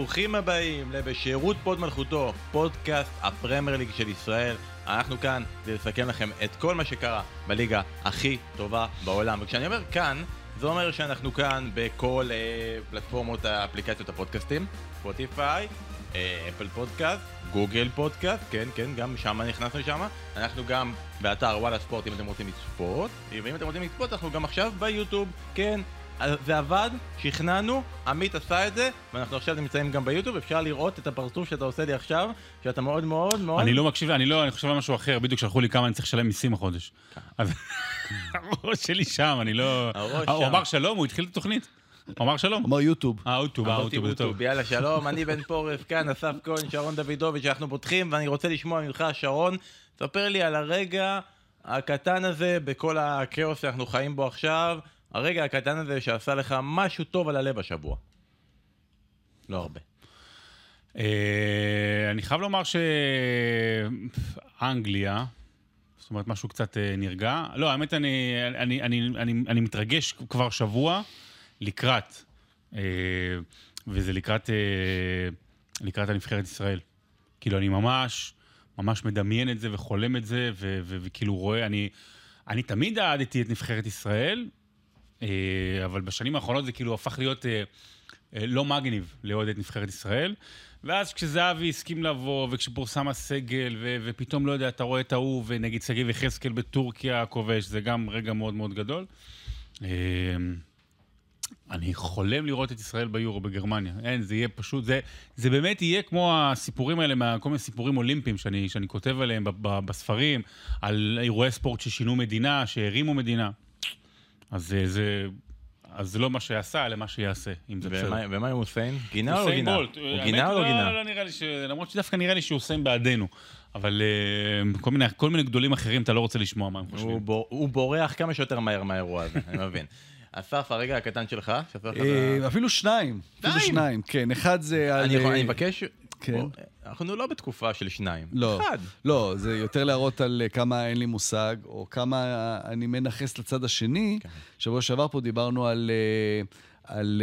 וברוכים הבאים לבשירות הוד מלכותו, פודקאסט הפרמייר ליג של ישראל. אנחנו כאן כדי לסכם לכם את כל מה שקרה בליגה הכי טובה בעולם. וכשאני אומר כאן, זה אומר שאנחנו כאן בכל אה, פלטפורמות האפליקציות הפודקאסטים, ספוטיפיי, אה, אפל פודקאסט, גוגל פודקאסט, כן, כן, גם שם נכנסנו שם. אנחנו גם באתר וואלה ספורט אם אתם רוצים לצפות, ואם אתם רוצים לצפות אנחנו גם עכשיו ביוטיוב, כן. זה עבד, שכנענו, עמית עשה את זה, ואנחנו עכשיו נמצאים גם ביוטיוב, אפשר לראות את הפרצוף שאתה עושה לי עכשיו, שאתה מאוד מאוד מאוד... אני לא מקשיב, אני לא, אני חושב על משהו אחר, בדיוק שלחו לי כמה אני צריך לשלם מיסים החודש. אז הראש שלי שם, אני לא... הראש הוא. אמר שלום, הוא התחיל את התוכנית. הוא אמר שלום. אמר יוטיוב. אה, אוטוב, אה, אוטוב, זה טוב. יוטיוב, יאללה שלום, אני בן פורס, כאן אסף כהן, שרון דוידוביץ', אנחנו פותחים, ואני רוצה לשמוע ממך, שרון, ספר לי על הרגע הקטן הזה בכל הכאוס שאנחנו חיים בו עכשיו, הרגע הקטן הזה שעשה לך משהו טוב על הלב השבוע. לא הרבה. אה, אני חייב לומר שאנגליה, זאת אומרת, משהו קצת אה, נרגע. לא, האמת, אני, אני, אני, אני, אני מתרגש כבר שבוע לקראת, אה, וזה לקראת, לקראת הנבחרת ישראל. כאילו, אני ממש, ממש מדמיין את זה וחולם את זה, וכאילו רואה, אני, אני תמיד אהדתי את נבחרת ישראל, אבל בשנים האחרונות זה כאילו הפך להיות אה, אה, לא מגניב לאהוד את נבחרת ישראל. ואז כשזהבי הסכים לבוא, וכשפורסם הסגל, ו- ופתאום, לא יודע, אתה רואה את ההוא, ונגיד שגיב יחזקאל בטורקיה הכובש, זה גם רגע מאוד מאוד גדול. אה, אני חולם לראות את ישראל ביורו בגרמניה. אין, זה יהיה פשוט, זה, זה באמת יהיה כמו הסיפורים האלה, מה, כל מיני סיפורים אולימפיים שאני, שאני כותב עליהם ב- ב- בספרים, על אירועי ספורט ששינו מדינה, שהרימו מדינה. אז זה, זה, אז זה לא מה שעשה, אלא מה שיעשה, אם זה בסדר. ומה עם הוסיין? גינה או לא גינה? בולט. הוא גינה או לא גינה? לא, לא נראה לי ש... למרות שדווקא נראה לי שהוא הוסיין בעדנו. אבל אה, כל מיני, כל מיני גדולים אחרים, אתה לא רוצה לשמוע מה הם הוא חושבים. בור- הוא בורח כמה שיותר מהר מהאירוע הזה, אני מבין. אסף, הרגע הקטן שלך, שספר לך את ה... אה, אפילו שניים. אפילו שניים? כן. אחד זה על... אה, אני מבקש... כן. אנחנו לא בתקופה של שניים. לא, אחד. לא, זה יותר להראות על אה, כמה אין לי מושג, או כמה אה, אני מנכס לצד השני. כן. שבוע שעבר פה דיברנו על... אה, על,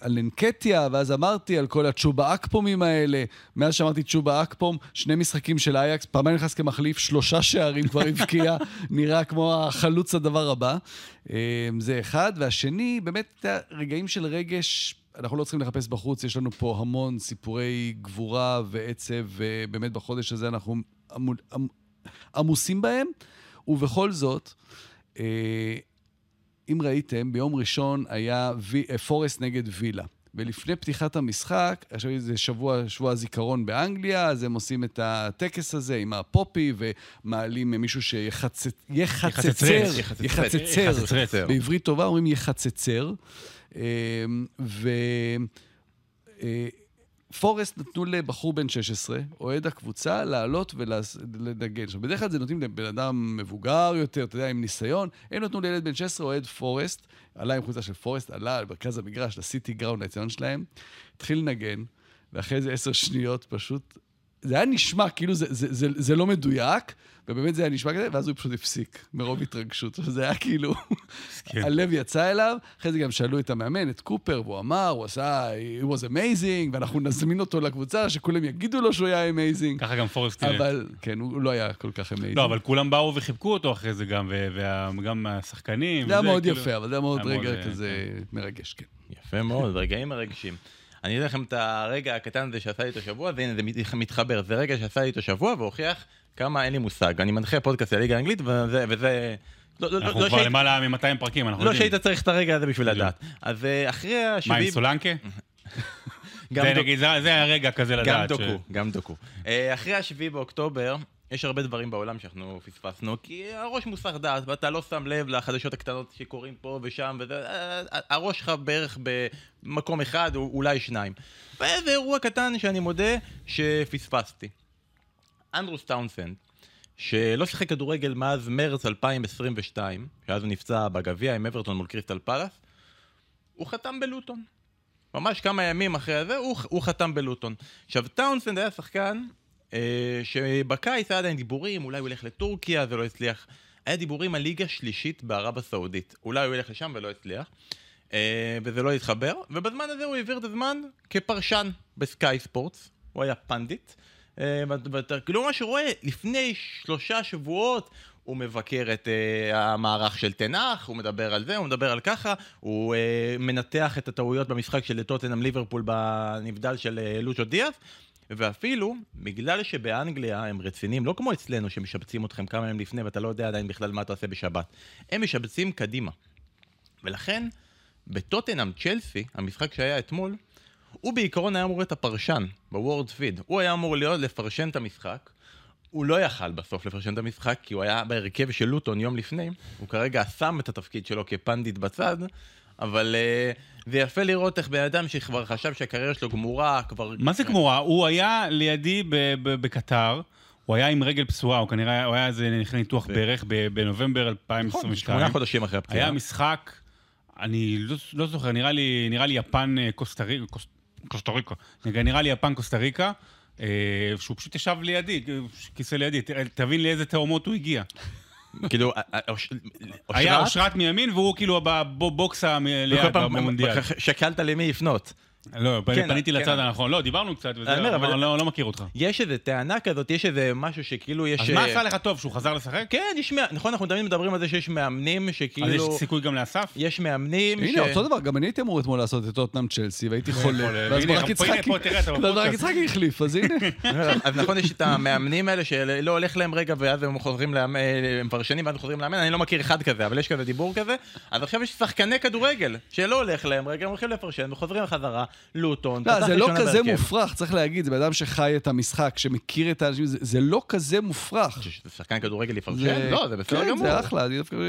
על אנקטיה, ואז אמרתי על כל הצ'ובה אקפומים האלה. מאז שאמרתי צ'ובה אקפום, שני משחקים של אייקס, פעמיים נכנס כמחליף, שלושה שערים כבר הבקיע, נראה כמו החלוץ הדבר הבא. זה אחד. והשני, באמת, רגעים של רגש, אנחנו לא צריכים לחפש בחוץ, יש לנו פה המון סיפורי גבורה ועצב, ובאמת בחודש הזה אנחנו עמו- עמ- עמוסים בהם. ובכל זאת, אה, אם ראיתם, ביום ראשון היה וי, אה, פורסט נגד וילה. ולפני פתיחת המשחק, עכשיו זה שבוע, שבוע הזיכרון באנגליה, אז הם עושים את הטקס הזה עם הפופי, ומעלים מישהו שיחצצר, יחצצר, יחצצר. יחצצר, יחצצר. בעברית טובה אומרים יחצצר. אה, ו... אה, פורסט נתנו לבחור בן 16, אוהד הקבוצה, לעלות ולנגן. עכשיו, בדרך כלל זה נותנים לבן אדם מבוגר יותר, אתה יודע, עם ניסיון. הם נתנו לילד בן 16, אוהד פורסט, עלה עם חולצה של פורסט, עלה על מרכז המגרש, לסיטי גראונד, האצטדיון שלהם, התחיל לנגן, ואחרי איזה עשר שניות פשוט... זה היה נשמע כאילו זה, זה, זה, זה לא מדויק, ובאמת זה היה נשמע כזה, ואז הוא פשוט הפסיק, מרוב התרגשות. זה היה כאילו... מסכן. הלב יצא אליו, אחרי זה גם שאלו את המאמן, את קופר, והוא אמר, הוא עשה, it was amazing, ואנחנו נזמין אותו לקבוצה, שכולם יגידו לו שהוא היה amazing. ככה גם פורסט תראה. אבל, כן, הוא לא היה כל כך amazing. לא, אבל כולם באו וחיבקו אותו אחרי זה גם, ו- וגם השחקנים. זה היה מאוד כאילו- יפה, אבל זה היה מאוד רגע אה, כזה מרגש, כן. יפה מאוד, רגעים מרגשים. אני אתן לכם את הרגע הקטן הזה שעשה לי את השבוע, והנה זה מת- מתחבר. זה רגע שעשה לי את השבוע והוכיח כמה אין לי מושג. אני מנחה פודקאסט לליגה האנגלית, וזה... וזה... לא, לא, אנחנו לא כבר שהיית- למעלה מ-200 פרקים, אנחנו לא יודעים. שהיית צריך את הרגע הזה בשביל. לדעת. אז אה, אחרי מה, השבעים... עם סולנקה? גם זה דוק- נגיד, זה זה הרגע כזה גם לדעת. דוקו, ש- גם דוקו. אה, אחרי השביעי באוקטובר, יש הרבה דברים בעולם שאנחנו פספסנו, כי הראש מוסך דעת, ואתה לא שם לב לחדשות הקטנות שקורים פה ושם, וזה, אה, הראש שלך בערך במקום אחד, או אולי שניים. ואיזה אירוע קטן שאני מודה שפספסתי. אנדרוס טאונסנד, שלא שיחק כדורגל מאז מרץ 2022, שאז הוא נפצע בגביע עם אברטון מול קריסטל פאלאס, הוא חתם בלוטון. ממש כמה ימים אחרי זה, הוא, הוא חתם בלוטון. עכשיו, טאונסנד היה שחקן אה, שבקיץ היה עדיין דיבורים, אולי הוא ילך לטורקיה, זה לא הצליח. היה דיבורים על ליגה שלישית בערב הסעודית. אולי הוא ילך לשם ולא הצליח. אה, וזה לא התחבר, ובזמן הזה הוא העביר את הזמן כפרשן בסקאי ספורטס, הוא היה פנדיט. אה, כאילו מה שרואה, לפני שלושה שבועות הוא מבקר את uh, המערך של תנח, הוא מדבר על זה, הוא מדבר על ככה, הוא uh, מנתח את הטעויות במשחק של טוטנאם ליברפול בנבדל של uh, לוצ'ו דיאס, ואפילו, בגלל שבאנגליה הם רציניים, לא כמו אצלנו שמשבצים אתכם כמה ימים לפני ואתה לא יודע עדיין בכלל מה אתה עושה בשבת, הם משבצים קדימה. ולכן, בטוטנאם צ'לסי, המשחק שהיה אתמול, הוא בעיקרון היה אמור להיות הפרשן בוורד פיד. הוא היה אמור להיות לפרשן את המשחק. הוא לא יכל בסוף לפרשן את המשחק, כי הוא היה בהרכב של לוטון יום לפני. הוא כרגע שם את התפקיד שלו כפנדיט בצד, אבל uh, זה יפה לראות איך בן אדם שכבר חשב שהקריירה שלו גמורה, כבר... מה זה גמורה? הוא היה לידי בקטר. הוא היה עם רגל פצועה, הוא כנראה, הוא היה איזה נכנס ניתוח ברך בנובמבר 2022. נכון, שמונה חודשים אחרי הפציעה. היה משחק, אני לא, זוכר, נראה לי, יפן קוסטה ריקה, נראה לי יפן קוסטה ריקה, שהוא פשוט ישב לידי, כיסא לידי, תבין לאיזה תאומות הוא הגיע. כאילו, היה אושרת מימין והוא כאילו בבוקס ליד במונדיאל. שקלת למי לפנות. לא, כן, פניתי כן. לצד הנכון. לא, דיברנו קצת, וזה, אבל לא, לא מכיר אותך. יש איזה טענה כזאת, יש איזה משהו שכאילו יש... אז מה עשה לך טוב, שהוא חזר לשחק? כן, יש... נכון, אנחנו תמיד מדברים על זה שיש מאמנים שכאילו... אז יש סיכוי גם לאסף? יש מאמנים ש... הנה, אותו דבר, גם אני הייתי אמור אתמול לעשות את טוטנאם צ'לסי, והייתי חולה. ואז ברק יצחקי החליף, אז הנה. אז נכון, יש את המאמנים האלה שלא הולך להם רגע, ואז הם חוזרים לאמן, הם פרשנים ואז חוזרים לאמן, אני לא מכיר אחד כזה, אבל יש כזה דיבור כזה. אז עכשיו יש שחקני כדורגל, שלא הולך להם רגע, הם הולכים לפרשן וחוזרים חזרה, לוטון, לא, זה לא כזה מופרך, צריך להגיד, זה בן אדם שחי את המשחק, שמכיר את האנשים, זה לא כזה מופרך. שחקן כדורגל יפרשן? לא, זה בסדר גמור. כן, זה אחלה,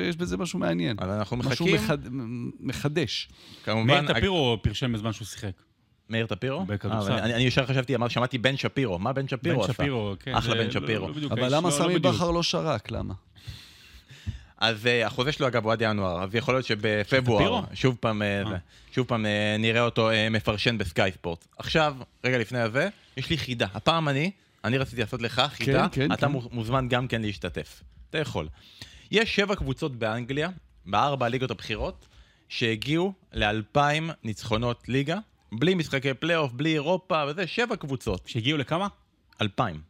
יש בזה משהו מעניין. אבל אנחנו מחכים... משהו מחדש. מאיר טפירו פרשן בזמן שהוא שיחק. מאיר טפירו? בכדורסל. אה, אני ישר חשבתי, שמעתי בן שפירו, מה בן שפירו עשה? בן שפירו, כן. אחלה בן שפירו. אבל למה סמי בכר לא שרק? למה? אז uh, החוזה שלו אגב הוא עד ינואר, אז יכול להיות שבפברואר, שוב פעם, uh, שוב פעם uh, נראה אותו uh, מפרשן בסקאי ספורט. עכשיו, רגע לפני הזה, יש לי חידה. הפעם אני, אני רציתי לעשות לך חידה, כן, כן, אתה כן. מוזמן גם כן להשתתף. אתה יכול. יש שבע קבוצות באנגליה, בארבע הליגות הבכירות, שהגיעו לאלפיים ניצחונות ליגה, בלי משחקי פלייאוף, בלי אירופה וזה, שבע קבוצות. שהגיעו לכמה? אלפיים.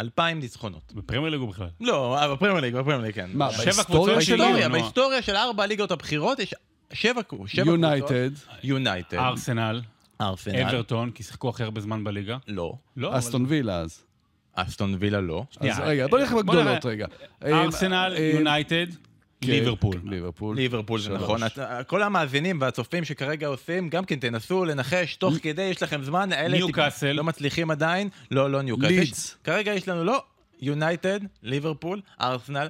אלפיים ניצחונות. בפרמייר ליג או בכלל? לא, אה, בפרמייר ליג, בפרמייר ליג, כן. מה, בהיסטוריה שלי? בהיסטוריה, בהיסטוריה של ארבע הליגות הבכירות יש שבע קבוצות. יונייטד. יונייטד. ארסנל. ארסנל. אברטון, כי שיחקו הכי הרבה זמן בליגה. לא. לא. אסטון וילה אז. אסטון וילה לא. אז רגע, בוא נלך בגדולות רגע. ארסנל, יונייטד. ליברפול. ליברפול. ליברפול זה נכון. כל המאזינים והצופים שכרגע עושים, גם כן תנסו לנחש תוך כדי, יש לכם זמן. ניוקאסל. לא מצליחים עדיין. לא, לא ניוקאסל. לידס. כרגע יש לנו, לא, יונייטד, ליברפול, ארסנל.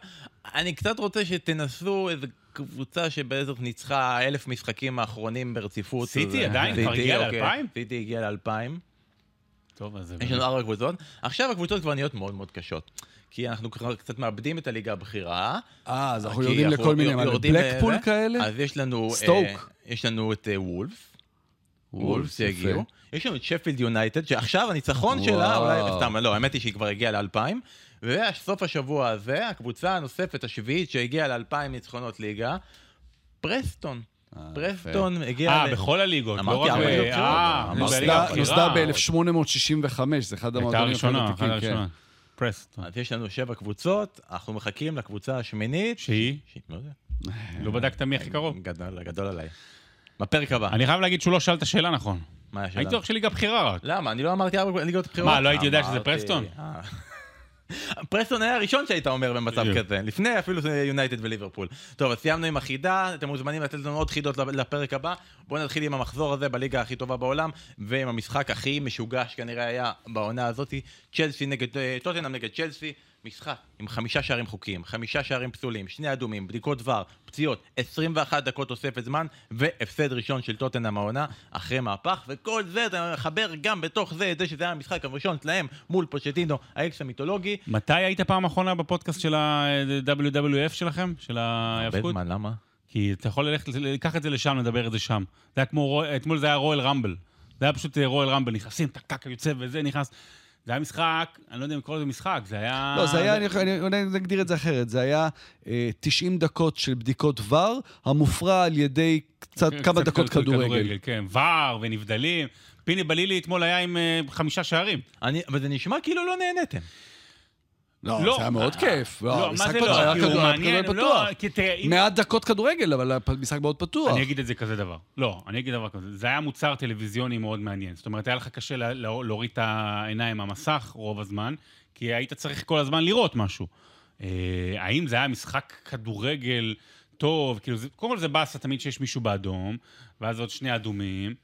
אני קצת רוצה שתנסו איזה קבוצה שבעזרת ניצחה אלף משחקים האחרונים ברציפות. סיטי עדיין? כבר הגיע לאלפיים? סיטי הגיע לאלפיים. טוב, אז... יש לנו ארבע קבוצות. עכשיו הקבוצות כבר נהיות מאוד מאוד קשות. כי אנחנו קצת מאבדים את הליגה הבכירה. אה, אז אנחנו יורדים לכל מיני, מה, בלקפול כאלה? אז יש לנו... סטוק. יש לנו את וולף. וולף יגיעו. יש לנו את שפילד יונייטד, שעכשיו הניצחון שלה, אולי, סתם, לא, האמת היא שהיא כבר הגיעה לאלפיים. ובסוף השבוע הזה, הקבוצה הנוספת, השביעית, שהגיעה לאלפיים ניצחונות ליגה, פרסטון. אה, פרסטון הגיע... אה, בכל הליגות, לא רק... אה, נוסדה ב-1865, זה אחד המועדונים הכי ותיקים, כן. פרסטון. אז יש לנו שבע קבוצות, אנחנו מחכים לקבוצה השמינית. שהיא? לא יודע. לא בדקת מי הכי קרוב? גדול, גדול עליי. בפרק הבא. אני חייב להגיד שהוא לא שאל את השאלה נכון. מה השאלה? הייתי הולך של ליגה בכירה רק. למה? אני לא אמרתי ארבע ליגות בחירות. מה, לא הייתי יודע שזה פרסטון? פרסטון היה הראשון שהיית אומר במצב כזה, לפני אפילו יונייטד וליברפול. טוב, אז סיימנו עם החידה, אתם מוזמנים לתת לנו עוד חידות לפרק הבא. בואו נתחיל עם המחזור הזה בליגה הכי טובה בעולם, ועם המשחק הכי משוגע שכנראה היה בעונה הזאת, צ'לסי נגד, אה, טוטנאם נגד צ'לסי. משחק עם חמישה שערים חוקיים, חמישה שערים פסולים, שני אדומים, בדיקות VAR, פציעות, 21 דקות תוספת זמן, והפסד ראשון של טוטנאם העונה, אחרי מהפך, וכל זה אתה מחבר גם בתוך זה את זה שזה היה המשחק הראשון שלהם מול פוצ'טינו, האקס המיתולוגי. מתי היית פעם אחרונה בפודקאסט של ה-WWF שלכם? של ההיאבקות? הרבה זמן, למה? כי אתה יכול ללכת, לקח את זה לשם, לדבר את זה שם. זה היה כמו, אתמול זה היה רואל רמבל. זה היה פשוט רואל רמבל, נכנסים, טק טק, יוצא וזה, נכנס. זה היה משחק, אני לא יודע אם לקרוא לזה משחק, זה היה... לא, זה היה, אני, אני, אני נגדיר את זה אחרת, זה היה אה, 90 דקות של בדיקות ור, המופרע על ידי קצת כן, כמה קצת דקות כדורגל. כן, ור ונבדלים. פיני בלילי אתמול היה עם אה, חמישה שערים. אני, אבל זה נשמע כאילו לא נהניתם. לא, לא, זה היה מאוד אה, כיף. לא, מה המשחק זה לא? כי הוא מעניין, כדורגל לא, פתוח. כי תראה, מעט דקות כדורגל, אבל המשחק מאוד פתוח. אני אגיד את זה כזה דבר. לא, אני אגיד דבר כזה. זה היה מוצר טלוויזיוני מאוד מעניין. זאת אומרת, היה לך קשה לה- לה- להוריד את העיניים מהמסך רוב הזמן, כי היית צריך כל הזמן לראות משהו. אה, האם זה היה משחק כדורגל טוב? כאילו, קודם כל זה באסה תמיד שיש מישהו באדום, ואז עוד שני אדומים.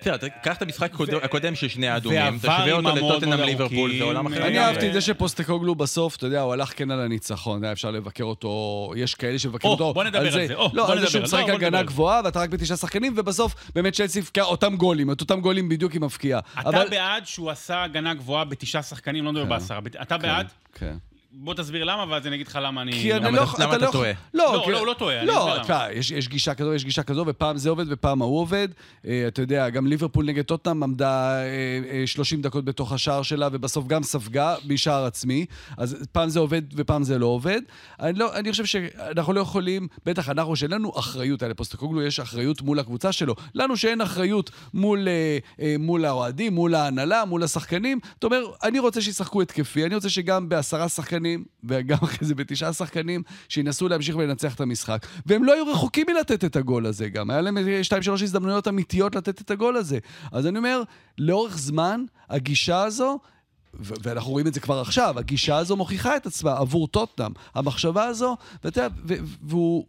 בסדר, קח את המשחק הקודם- של שני האדומים, תשווה אותו לטוטנאם ליברפול, זה עולם אחר. אני. אהבתי את זה שפוסטקוגלו בסוף, אתה יודע, הוא הלך כן על הניצחון, היה אפשר לבקר אותו, יש כאלה שמבקרים או, אותו. בוא נדבר על זה, לא, על זה שהוא לא, משחק בוא הגנה. גבוהה, ואתה רק בתשעה שחקנים, ובסוף באמת צ'לסי הבקיעה אותם גולים, את אותם גולים בדיוק היא מבקיעה. אתה בעד שהוא עשה הגנה גבוהה בתשעה שחקנים, לא מדבר כן. בעשרה. אתה בעד? כן. בוא תסביר למה, ואז אני אגיד לך למה אני... כי אני לא... למה אתה לא- טועה? לא, כי- לא, הוא לא טועה, לא. תשמע, יש יש גישה כזו, יש גישה כזו, ופעם זה עובד ופעם ההוא עובד. אה, אתה יודע, גם ליברפול נגד טוטנאם עמדה אה, אה, 30 דקות בתוך השער שלה, ובסוף גם ספגה משער עצמי. אז פעם זה עובד ופעם זה לא עובד. אני לא- אני חושב שאנחנו לא יכולים, בטח אנחנו, שאין לנו אחריות, על לפוסטקוגלו יש אחריות מול הקבוצה שלו. לנו שאין אחריות מול, אה, אה, מול האוהדים, מול ההנהלה, מול השחקנים. אתה אומר, אני רוצה שישחקו התקפי, אני רוצה שגם בעשרה שחקנים, וגם אחרי זה בתשעה שחקנים, שינסו להמשיך ולנצח את המשחק. והם לא היו רחוקים מלתת את הגול הזה גם. היה להם אה, שתיים, שלוש הזדמנויות אמיתיות לתת את הגול הזה. אז אני אומר, לאורך זמן, הגישה הזו... ואנחנו רואים את זה כבר עכשיו, הגישה הזו מוכיחה את עצמה עבור טוטנאם. המחשבה הזו, ואתה יודע, והוא...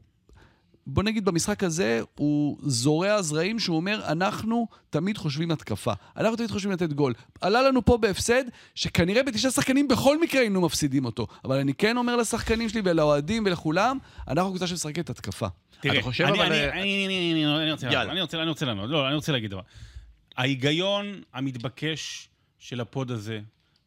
בוא נגיד במשחק הזה, הוא זורע זרעים שהוא אומר, אנחנו תמיד חושבים התקפה. אנחנו תמיד חושבים לתת גול. עלה לנו פה בהפסד, שכנראה בתשעה שחקנים בכל מקרה היינו מפסידים אותו. אבל אני כן אומר לשחקנים שלי ולאוהדים ולכולם, אנחנו קבוצה שמשחקת התקפה. תראה, אתה חושב, אני- אבל, אני- אה, אני- אני- אני- אני רוצה יאללה. לענות, אני רוצה- אני רוצה לענות, לא, אני רוצה להגיד דבר. ההיגיון המתבקש של הפוד הזה,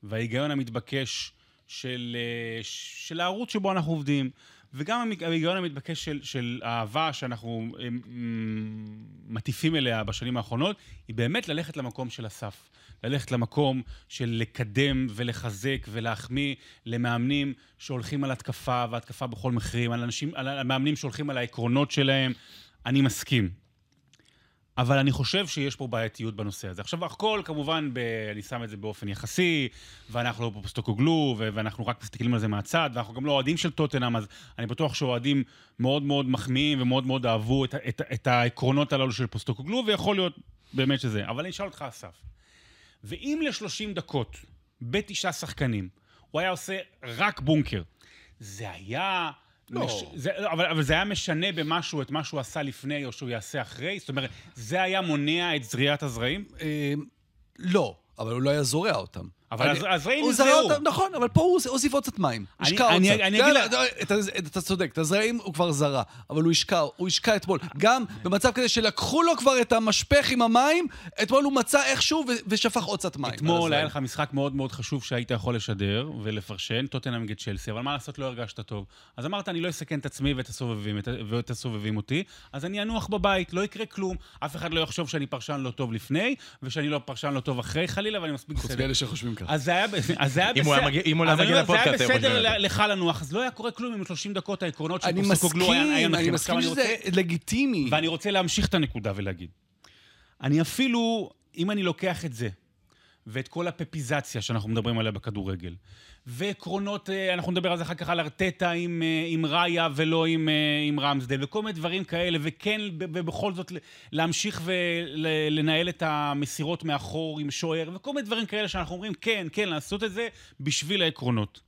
וההיגיון המתבקש של, אה, של הערוץ שבו אנחנו עובדים, וגם ההיגיון המתבקש של, של האהבה שאנחנו אה, מ- מטיפים אליה בשנים האחרונות, היא באמת ללכת למקום של הסף. ללכת למקום של לקדם ולחזק ולהחמיא למאמנים שהולכים על התקפה, והתקפה בכל מחירים, על אנשים, על המאמנים שהולכים על העקרונות שלהם. אני מסכים. אבל אני חושב שיש פה בעייתיות בנושא הזה. עכשיו, הכל כמובן, ב... אני שם את זה באופן יחסי, ואנחנו לא פוסטוקוגלו, ו... ואנחנו רק מסתכלים על זה מהצד, ואנחנו גם לא אוהדים של טוטנאם, אז אני בטוח שאוהדים מאוד מאוד מחמיאים ומאוד מאוד אהבו את, את, את העקרונות הללו של פוסטוקוגלו, ויכול להיות באמת שזה. אבל אני אשאל אותך, אסף, ואם ל-30 דקות, בתשעה שחקנים, הוא היה עושה רק בונקר, זה היה... לא. מש... זה, אבל, אבל זה היה משנה במשהו את מה שהוא עשה לפני או שהוא יעשה אחרי? זאת אומרת, זה היה מונע את זריעת הזרעים? אה, לא, אבל הוא לא היה זורע אותם. אבל אני- הוא זרע נזרעו. אותם, נכון, אבל פה הוא הוסיף- עוד קצת מים. אני- השקע עוד אני- קצת. אני אתה אגיד יודע, אתה- אתה צודק, את הזרעים הוא כבר זרע, אבל הוא השקע, הוא השקע אתמול. גם במצב כזה שלקחו לו כבר את המשפך עם המים, אתמול הוא מצא איכשהו ושפך עוד קצת מים. אתמול. היה לך משחק מאוד מאוד חשוב שהיית יכול לשדר ולפרשן, טוטנאם נגד צ'לסי, אבל מה לעשות, לא הרגשת טוב. אז אמרת, אני לא אסכן את עצמי ואת הסובבים, את- ואת הסובבים אותי, אז אני אנוח בבית, לא יקרה כלום. אף אחד לא יחשוב שאני פרשן לא טוב לפני, ושאני לא פרשן לא טוב אחרי חלילה, ואני מספיק בסדר. ככה. אז זה היה, אז זה היה אם הוא היה מגיע- לפודקאסט, זה היה בסדר. לך לנוח, אז לא היה קורה כלום עם 30 דקות העקרונות של אני פוסטוקוגלו היה מסכים, אני מסכים רוצה- שזה לגיטימי. ואני רוצה להמשיך את הנקודה ולהגיד. אני אפילו, אם אני לוקח את זה, ואת כל הפפיזציה שאנחנו מדברים עליה בכדורגל, ועקרונות, אה, אנחנו נדבר על זה אחר כך על ארטטה עם, אה, עם ראיה ולא עם, אה, עם רמסדל, וכל מיני דברים כאלה, וכן, ובכל זאת להמשיך ולנהל את המסירות מאחור עם שוער, וכל מיני דברים כאלה שאנחנו אומרים, כן, כן, לעשות את זה בשביל העקרונות.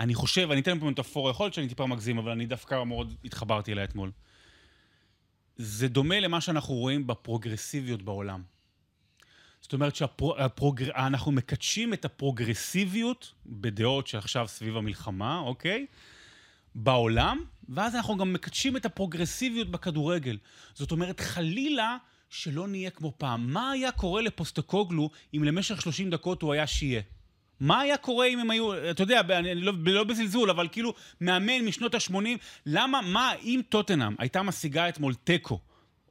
אני חושב, אני אתן פה מטאפורה, יכול להיות שאני טיפה מגזים, אבל אני דווקא מאוד התחברתי אליה אתמול. זה דומה למה שאנחנו רואים בפרוגרסיביות בעולם. זאת אומרת שאנחנו מקדשים את הפרוגרסיביות בדעות שעכשיו סביב המלחמה, אוקיי? בעולם, ואז אנחנו גם מקדשים את הפרוגרסיביות בכדורגל. זאת אומרת, חלילה שלא נהיה כמו פעם. מה היה קורה לפוסטקוגלו אם למשך 30 דקות הוא היה שיהיה? מה היה קורה אם הם היו, אתה יודע, אני, לא, לא בזלזול, אבל כאילו, מאמן משנות ה-80, למה, מה, אם טוטנאם הייתה משיגה אתמול תיקו,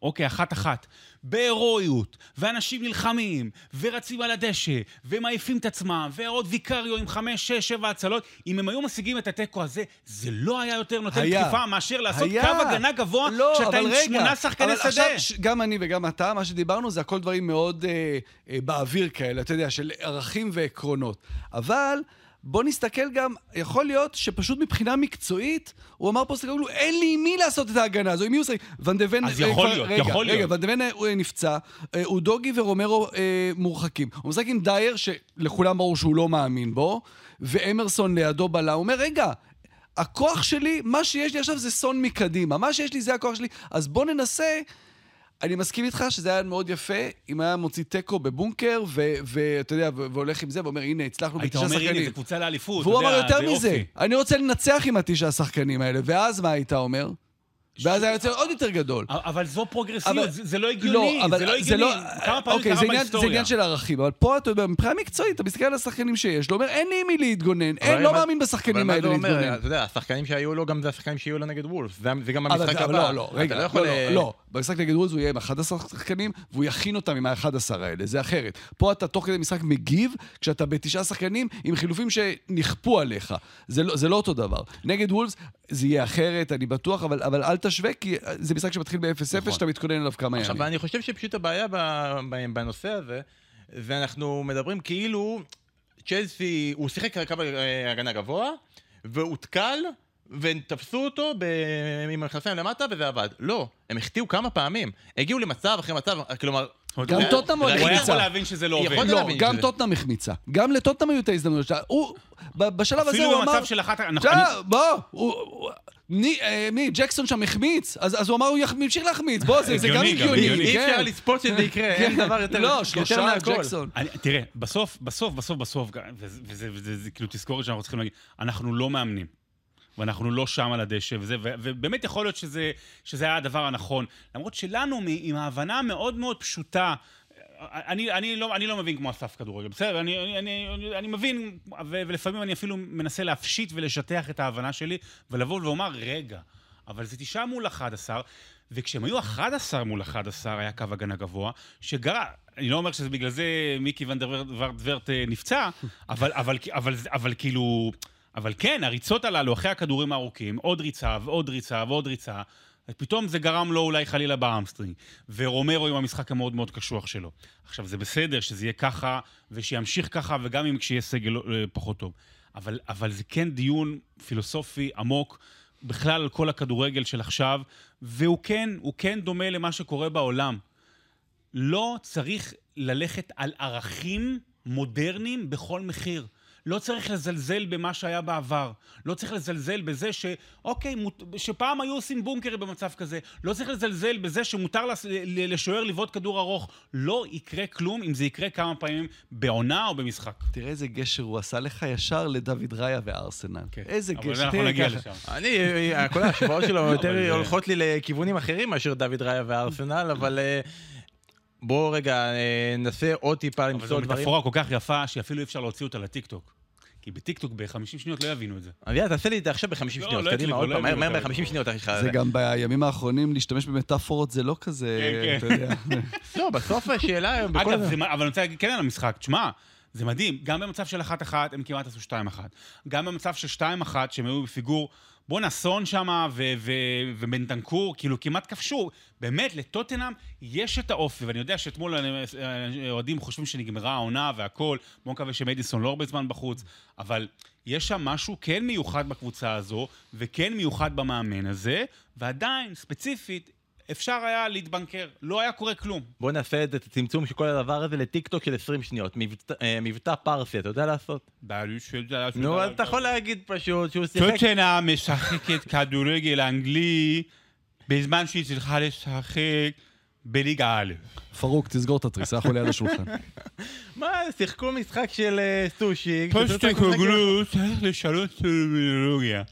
אוקיי, אחת-אחת, בהירואיות, ואנשים נלחמים, ורצים על הדשא, ומעיפים את עצמם, ועוד ויקריו עם חמש, שש, שבע הצלות, אם הם היו משיגים את התיקו הזה, זה לא היה יותר נותן היה. תקיפה מאשר לעשות היה. קו הגנה גבוה, לא, כשאתה אבל עם רגע, שמונה שחקני אבל שדה. עכשיו, ש- גם אני וגם אתה, מה שדיברנו זה הכל דברים מאוד אה, אה, באוויר כאלה, אתה יודע, של ערכים ועקרונות. אבל... בוא נסתכל גם, יכול להיות שפשוט מבחינה מקצועית, הוא אמר פה סגלו, אין לי עם מי לעשות את ההגנה הזו, עם מי הוא שחק? ון... אז אה, יכול להיות, רגע, יכול רגע, להיות. דה ון אה, הוא, אה, נפצע, אה, אודוגי ורומרו אה, מורחקים. הוא משחק עם דייר, שלכולם ברור שהוא לא מאמין בו, ואמרסון לידו בלם, הוא אומר, רגע, הכוח שלי, מה שיש לי עכשיו זה סון מקדימה. מה שיש לי זה הכוח שלי. אז בוא ננסה... אני מסכים איתך שזה היה מאוד יפה אם היה מוציא תיקו בבונקר, ואתה יודע, והולך עם זה, ואומר, הנה, הצלחנו היית בתשעה אומר, הנה, שחקנים. זו קבוצה לאליפות, והוא אמר יותר זה מזה. אני רוצה לנצח עם התשעה השחקנים האלה, ואז מה היית אומר? ואז היה יוצא עוד יותר גדול. אבל זו פרוגרסיביות, אבל- זה לא הגיוני, אבל זה לא הגיוני. כמה פעמים אוקיי, קרה בהיסטוריה. זה עניין של ערכים, אבל פה אתה יודע, מבחינה מקצועית, אתה מסתכל על השחקנים שיש לו, אומר, אין לי מי להתגונן, אין, אבל לא מה- מאמין אבל בשחקנים מה האלה זה אומר? להתגונן. אתה יודע, השחקנים שהיו לו, גם זה השחקנים שיהיו לו נגד וולף. זה זה גם אבל- המשחק אבל הבא. לא, לא, אתה רגע, לא לא, יכול... לא, אה, לא. במשחק נגד וולס הוא יהיה עם 11 שחקנים, והוא יכין אותם עם ה-11 האלה, זה אחרת. פה אתה תוך כדי משחק מגיב, כשאתה בתשעה שחקנים, עם חילופים שנכפו עליך. זה לא, זה לא אותו דבר. נגד וולס זה יהיה אחרת, אני בטוח, אבל, אבל אל תשווה, כי זה משחק שמתחיל ב-0-0, נכון. שאתה מתכונן אליו כמה עכשיו, ימים. אני חושב שפשוט הבעיה ב- ב- בנושא הזה, ואנחנו מדברים כאילו צ'לסי, הוא שיחק קו אה, הגנה גבוה, והותקל, ותפסו אותו ב- עם המכנסיים למטה, וזה עבד. לא, הם החטיאו כמה פעמים. הגיעו למצב אחרי מצב, כלומר... גם זה- טוטנהאם ראינו- הוא היה החמיצה. יכול להבין שזה לא עובד. לא, גם טוטנאם החמיצה. גם לטוטנאם היו את ההזדמנויות שלה. הוא, ב- בשלב הזה אפילו הוא אמר... במצב של אחת... אנחנו- עכשיו, בוא, מי, אה, מי, ג'קסון שם החמיץ, אז, אז הוא אמר הוא יח- ימשיך להחמיץ, בוא, זה, זה גם הגיוני, הגיוני. אי כן. אפשר לצפות שזה יקרה, אין דבר יותר לא, יותר שלושה, מהכל. ג'קסון. אני, תראה, בסוף, בסוף, בסוף, בסוף, וזה, וזה, וזה, וזה כאילו תזכורת שאנחנו צריכים להגיד, אנחנו לא מאמנים. ואנחנו לא שם על הדשא וזה, ו- ובאמת יכול להיות שזה, שזה היה הדבר הנכון. למרות שלנו, מ- עם ההבנה המאוד מאוד פשוטה, אני, אני, לא, אני לא מבין כמו אסף כדורגל, בסדר? אני, אני, אני, אני, אני מבין, ו, ולפעמים אני אפילו מנסה להפשיט ולשטח את ההבנה שלי, ולבוא ולומר, רגע, אבל זה תשעה מול 11, וכשהם היו 11 מול 11, היה קו הגנה גבוה, שכרגע, אני לא אומר שזה בגלל זה מיקי ון דה וון אה, נפצע, אבל, אבל, אבל, אבל כאילו... אבל כן, הריצות הללו, אחרי הכדורים הארוכים, עוד ריצה ועוד ריצה ועוד ריצה, פתאום זה גרם לו אולי חלילה בהמסטרינג. ורומרו עם המשחק המאוד מאוד קשוח שלו. עכשיו, זה בסדר שזה יהיה ככה, ושימשיך ככה, וגם אם כשיהיה סגל אה, פחות טוב. אבל, אבל זה כן דיון פילוסופי עמוק, בכלל על כל הכדורגל של עכשיו, והוא כן, הוא כן דומה למה שקורה בעולם. לא צריך ללכת על ערכים מודרניים בכל מחיר. לא צריך לזלזל במה שהיה בעבר. לא צריך לזלזל בזה ש... אוקיי, מות... שפעם היו עושים בונקרים במצב כזה. לא צריך לזלזל בזה שמותר לס... לשוער לבעוט כדור ארוך. לא יקרה כלום אם זה יקרה כמה פעמים בעונה או במשחק. תראה איזה גשר הוא עשה לך ישר לדוד ראיה וארסנל. איזה כן. אבל גשר. אנחנו תראה נגיע. לשם. אני, כל ההשוואות שלו יותר אבל זה- הולכות לי לכיוונים אחרים מאשר דוד ראיה וארסנל, אבל אה, בואו רגע אה, ננסה עוד טיפה אבל זו למצוא דברים. מטאפורה כל כך יפה, שאפילו אי אפשר להוציא אותה לטיקטוק. כי בטיקטוק ב-50 שניות לא יבינו את זה. אביעד, תעשה לי את זה עכשיו ב-50 לא, שניות, לא קדימה, עוד לא פעם, מהר יבינו מהר אותה. ב-50 שניות, אחי. זה גם בימים האחרונים, להשתמש במטאפורות זה לא כזה, כן, אתה כן. יודע. לא, בסוף השאלה... אגב, אבל אני רוצה להגיד כן על המשחק, תשמע, זה מדהים, גם במצב של 1-1 הם כמעט עשו 2-1. גם במצב של 2-1 שהם היו בפיגור, בואנה, סון שם ובנטנקור, כאילו כמעט כבשו. באמת, לטוטנאם יש את האופי, ואני יודע שאתמול אה, אה, אוהדים חושבים שנגמרה העונה והכל, בואו נקווה שמדיסון לא הרבה זמן בחוץ, אבל יש שם משהו כן מיוחד בקבוצה הזו, וכן מיוחד במאמן הזה, ועדיין, ספציפית, אפשר היה להתבנקר, לא היה קורה כלום. בוא נעשה את הצמצום של כל הדבר הזה לטיקטוק של 20 שניות. מבטא- אה, מבטא פרסי, אתה יודע לעשות? נו, אז אתה יכול להגיד פשוט שהוא שיחק... טוטנה משחקת כדורגל אנגלי בזמן שהיא צריכה לשחק בליגה א'. פרוק, תסגור את התריס, אנחנו ליד השולחן. מה, שיחקו משחק של אה, סושי. פוסטקוגלו צריך לשנות טרמינולוגיה.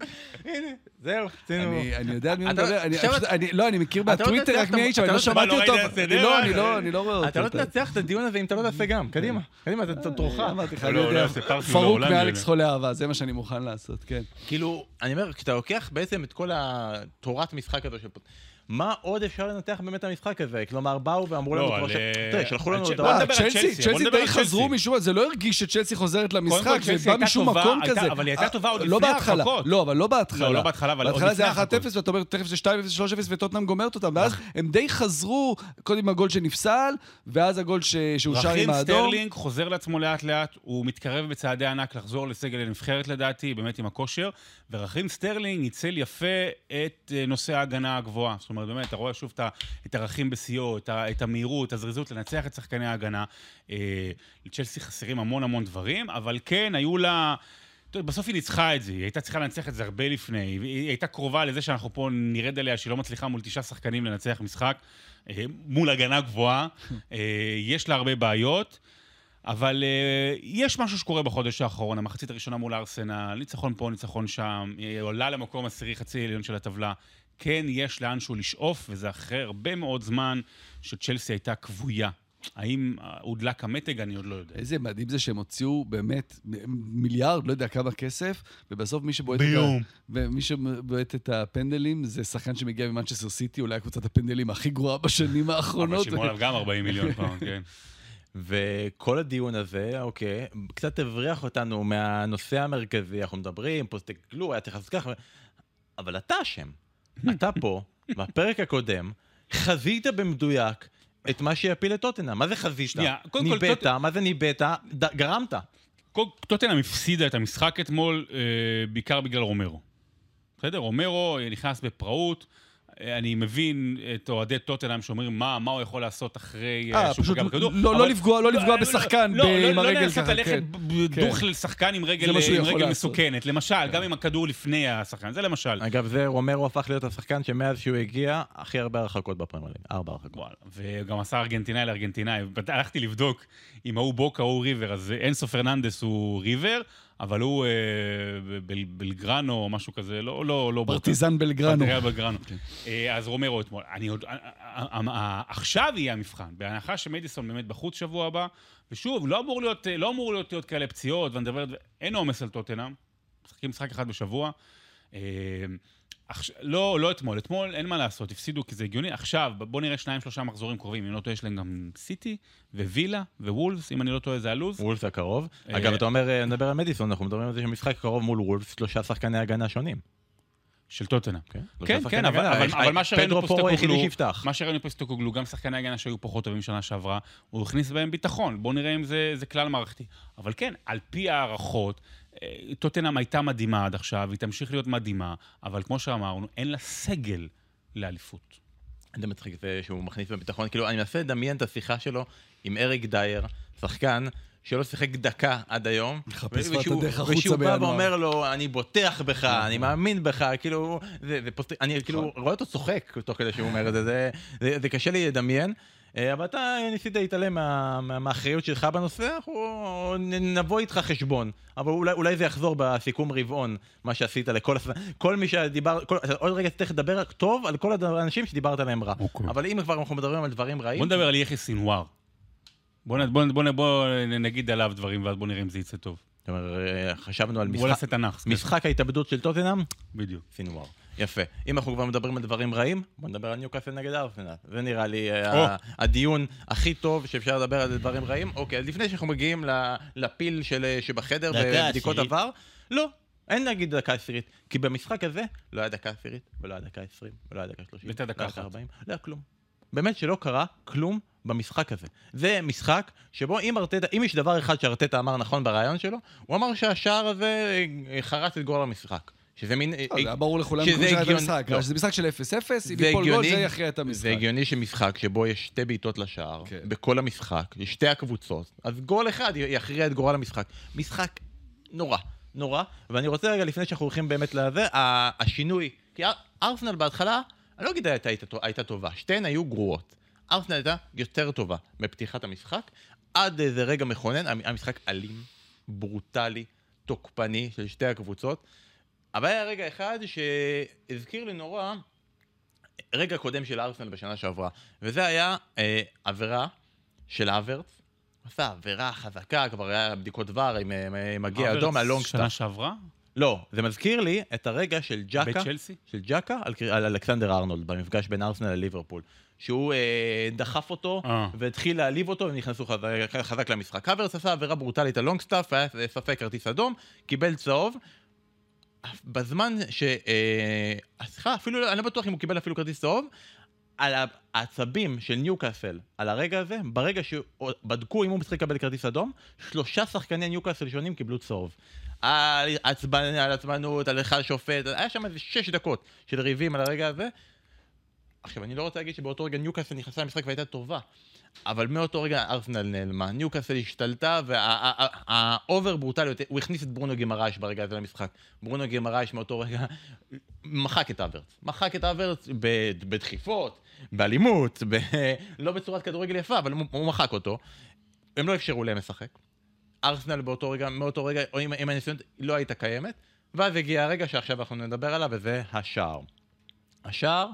הנה, זהו, עשינו... אני אני יודע על מי הוא לא- מדבר, לא, אני מכיר לא מהטוויטר תנצח רק מי אבל אתה אני לא לא- שמעתי לא אותו. זה, לא, לא, אני- לא, לא רואה אותו. אתה לא תנצח את הדיון הזה אם אתה לא תעשה גם. קדימה, קדימה, אתה תורך. אמרתי לך, לא, אני לא, יודע, לא, סיפרתי לו פרוק מאלכס זה. חולה אהבה, זה מה שאני מוכן לעשות, כן. כאילו, אני אומר, כשאתה לוקח בעצם את כל התורת משחק הזו של... מה עוד אפשר לנתח באמת המשחק הזה? כלומר, באו ואמרו לנו... לא, כבר ש- אה, תראה, שלחו לנו הודעות. בוא אה, נדבר על צ'לסי, צ'לסי, די חזרו. משום זה לא הרגיש שצ'לסי חוזרת למשחק, זה בא משום טובה, מקום הייתה- כזה. אבל היא הייתה טובה עוד לא לפני בהתחלה, ההרחקות. לא, אבל לא בהתחלה. לא, לא בהתחלה, אבל עוד בהתחלה זה לפני היה 1-0, ההרחקות. ואתה אומר, תכף זה 2-0, 3-0, וטוטנאם גומרת אותם, ואז הם די חזרו, קודם הגול שנפסל, ואז הגול שאושר עם האדום. רחים סטרלינג חוזר לעצמו לאט לאט, הוא מתקרב בצעדי ענק לחזור לסגל הנבחרת לדעתי, באמת עם הכושר, ורחים סטרלינג ניצל יפה את אה, נושא ההגנה הגבוהה. זאת אומרת, באמת, אתה רואה שוב את ה- את רחים בשיאו, את המהירות, את הזריזות, לנצח את שחקני ההגנה. אה, לצ'לסי חסרים המון המון דברים, אבל כן, היו לה... בסוף היא ניצחה את זה, היא הייתה צריכה לנצח את זה הרבה לפני. היא הייתה קרובה לזה שאנחנו פה נרד עליה שהיא לא מצליחה מול תשעה שחקנים לנצח משחק, אה, מול הגנה גבוהה. אה, יש לה הרבה בעיות, אבל אה, יש משהו שקורה בחודש האחרון, המחצית הראשונה מול ארסנל, ניצחון פה, ניצחון שם, היא עולה למקום עשירי, חצי עליון של הטבלה. כן, יש לאנשהו לשאוף, וזה אחרי הרבה מאוד זמן שצ'לסי הייתה כבויה. האם הודלק המתג? אני עוד לא יודע. איזה מדהים זה שהם הוציאו באמת מיליארד, לא יודע כמה כסף, ובסוף מי שבועט את, ביום. ה... ומי שבועט את הפנדלים זה שחקן שמגיע ממנצ'סטר סיטי, אולי קבוצת הפנדלים הכי גרועה בשנים אבל האחרונות. שילמו עליו גם 40 מיליון פעם, כן. וכל הדיון הזה, אוקיי, קצת הבריח אותנו מהנושא המרכזי, אנחנו מדברים, תסתכלו, היה צריך לעשות ככה, אבל אתה אשם. אתה פה, בפרק הקודם, חזית במדויק את מה שיפיל את טוטנאם. מה זה חזית? ניבאת, מה זה ניבאת? גרמת. טוטנאם הפסידה את המשחק אתמול אה, בעיקר בגלל רומרו. בסדר? רומרו נכנס בפראות. אה, אני מבין את אוהדי טוטנאם שאומרים מה, מה הוא יכול לעשות אחרי אה, אה, שהוא פשוט פוגע בכדור. לא- לא לפגוע- לא לפגוע בשחקן לא, ב- לא, עם לא הרגל לנסות ככה, ללכת כן. ב- כן. דוך לשחקן עם רגל עם רגל לעשות. מסוכנת. למשל, גם אם הכדור לפני השחקן, זה למשל. אגב, זה רומרו הפך להיות השחקן שמאז שהוא הגיע, הכי הרבה הרחקות בפרמייר ליג. ארבע הרחקות. וגם עשה ארגנטינאי לארגנטינאי. הלכתי לבדוק אם הוא בוקה או ריבר, אז אנסו פרננדס הוא ריבר, אבל הוא אה, בל- בלגרנו או משהו כזה, לא, לא, לא. פרטיזן בלגרנו. פרטיזן בלגרנו. אה, אז רומרו אתמול. אני עוד... אה, אה, אה, עכשיו יהיה המבחן, בהנחה שמדיסון באמת בחוץ שבוע הבא, ושוב, לא אמור להיות, לא אמור להיות, להיות כאלה פציעות, ואני מדבר, אין עומס על טוטנאם, משחקים משחק אחד בשבוע. אה, עכש- לא, לא אתמול, אתמול אין מה לעשות, הפסידו כי זה הגיוני. עכשיו, בואו נראה שניים, שלושה מחזורים קרובים. אם לא טועה, יש להם גם סיטי, ווילה, ווולפס, אם אני לא טועה, זה הלו"ז. וולפס הקרוב. אה, אגב, אתה אומר, אה, נדבר על מדיסון, אנחנו מדברים על זה שמשחק קרוב מול וולפס, שלושה שחקני הגנה שונים. של טוטנאם. כן, כן, כן, אבל, אבל, אבל מה שראינו פה סטוקוגלו. מה שראינו פה סטוקוגלו, גם שחקני הגנה שהיו פחות טובים שנה שעברה, הוא הכניס בהם ביטחון. בואו נראה אם זה, זה כלל מערכתי. אבל כן, על פי הערכות, טוטנאם הייתה מדהימה עד עכשיו, היא תמשיך להיות מדהימה, אבל כמו שאמרנו, אין לה סגל לאליפות. זה מצחיק זה שהוא מכניס בביטחון, כאילו, אני מנסה לדמיין את השיחה שלו עם אריק דייר, שחקן שלא שיחק דקה עד היום. מחפש כבר את הדרך החוצה ושהוא בא. ואומר לו, אני בוטח בך, אני מאמין בך, כאילו, זה, זה פוסט... אני כאילו נכון. רואה אותו צוחק תוך כדי שהוא אומר את זה, זה, זה, זה קשה לי לדמיין. אה, אבל אתה ניסית להתעלם מה, מה, מהאחריות שלך בנושא, אנחנו נ- נבוא איתך חשבון. אבל אולי, אולי זה יחזור בסיכום רבעון, מה שעשית לכל... כל מי שדיבר... כל, עוד רגע צריך לדבר טוב על כל האנשים שדיברת עליהם רע. אוקיי. אבל אם כבר אנחנו מדברים על דברים רעים... בואו נדבר על יחיא סינואר. בואו בוא, בוא, בוא, בוא נגיד עליו דברים, ואז בואו נראה אם זה יצא טוב. זאת אומרת, אה, חשבנו על משחק, נעשה תנ"ך. משחק ההתאבדות של טוטנאם, בדיוק. סינואר. יפה. אם אנחנו כבר מדברים על דברים רעים, בוא נדבר על ניוקאסל נגד ארסנל. זה נראה לי אה. ה- הדיון הכי טוב שאפשר לדבר על דברים רעים. אוקיי, אז לפני שאנחנו מגיעים לפיל של- אה, שבחדר דקה ובדיקות. עבר, לא. אין להגיד דקה עשירית, כי במשחק הזה לא היה דקה עשירית, ולא היה דקה עשרים, ולא היה דקה שלושים, הייתה דקה לא היה אחת. ארבעים, לא היה כלום. באמת שלא קרה כלום במשחק הזה. זה משחק שבו אם ארטטה, אם יש דבר אחד שארטטה אמר נכון ברעיון שלו, הוא אמר שהשער הזה אה, חרץ את גורל המשחק. שזה מין... לא, אה, זה היה ברור לכולם שזה הגיוני- המשחק, לא. שזה משחק של 0-0, אם ייפול גול זה יכריע את המשחק. זה הגיוני שמשחק שבו יש שתי בעיטות לשער, כן. בכל המשחק, לשתי הקבוצות, אז גול אחד יכריע את גורל המשחק. משחק נורא, נורא, ואני רוצה רגע, לפני שאנחנו הולכים באמת לזה, השינוי, כי אר- ארסנל בהתחלה, אני לא אגיד הייתה, טובה, שתיהן היו גרועות. ארסנל הייתה יותר טובה בפתיחת המשחק, עד איזה רגע מכונן, המ- המשחק אלים, ברוטלי, תוקפני של שתי הקבוצות. אבל היה רגע אחד שהזכיר לי נורא רגע קודם של ארסנל בשנה שעברה, וזה היה אה, עבירה של אברץ. עשה עבירה חזקה, כבר היה בדיקות ור עם, מגיע אדום מהלונגסטאר. שנה שעברה? לא, זה מזכיר לי את הרגע של ג'קה, בצ'לסי? של ג'קה על, על אלכסנדר ארנולד, במפגש בין ארסנל לליברפול. שהוא אה, דחף אותו, אה. והתחיל להעליב אותו, והם נכנסו חזק, חזק למשחק. האברץ עשה עבירה ברוטלית על לונגסטאפ, היה ספק כרטיס אדום, קיבל צהוב. בזמן ש... אה, סליחה, אפילו, לא- אני לא בטוח אם הוא קיבל אפילו כרטיס צהוב, על העצבים של ניוקאסל, על הרגע הזה, ברגע שבדקו אם הוא צריך לקבל כרטיס אדום, שלושה שחקני ניוקאסל שונים קיבלו צהוב. על על עצבנות, על לקלל שופט, היה שם איזה שש דקות של ריבים על הרגע הזה. עכשיו, אני לא רוצה להגיד שבאותו רגע ניוקאסל נכנסה למשחק והייתה טובה, אבל מאותו רגע ארסנל נעלמה, ניוקאסל השתלטה, והאובר ברוטליות, הוא הכניס את ברונו גימרייש ברגע הזה למשחק. ברונו גימרייש מאותו רגע מחק את אברץ. מחק את אברץ בדחיפות, באלימות, ב... לא בצורת כדורגל יפה, אבל הוא, מחק אותו. הם לא אפשרו להם לשחק. ארסנל באותו רגע, מאותו רגע, או עם, עם הניסיונות, לא הייתה קיימת. ואז הגיע הרגע שעכשיו אנחנו נדבר עליו, וזה השער. השער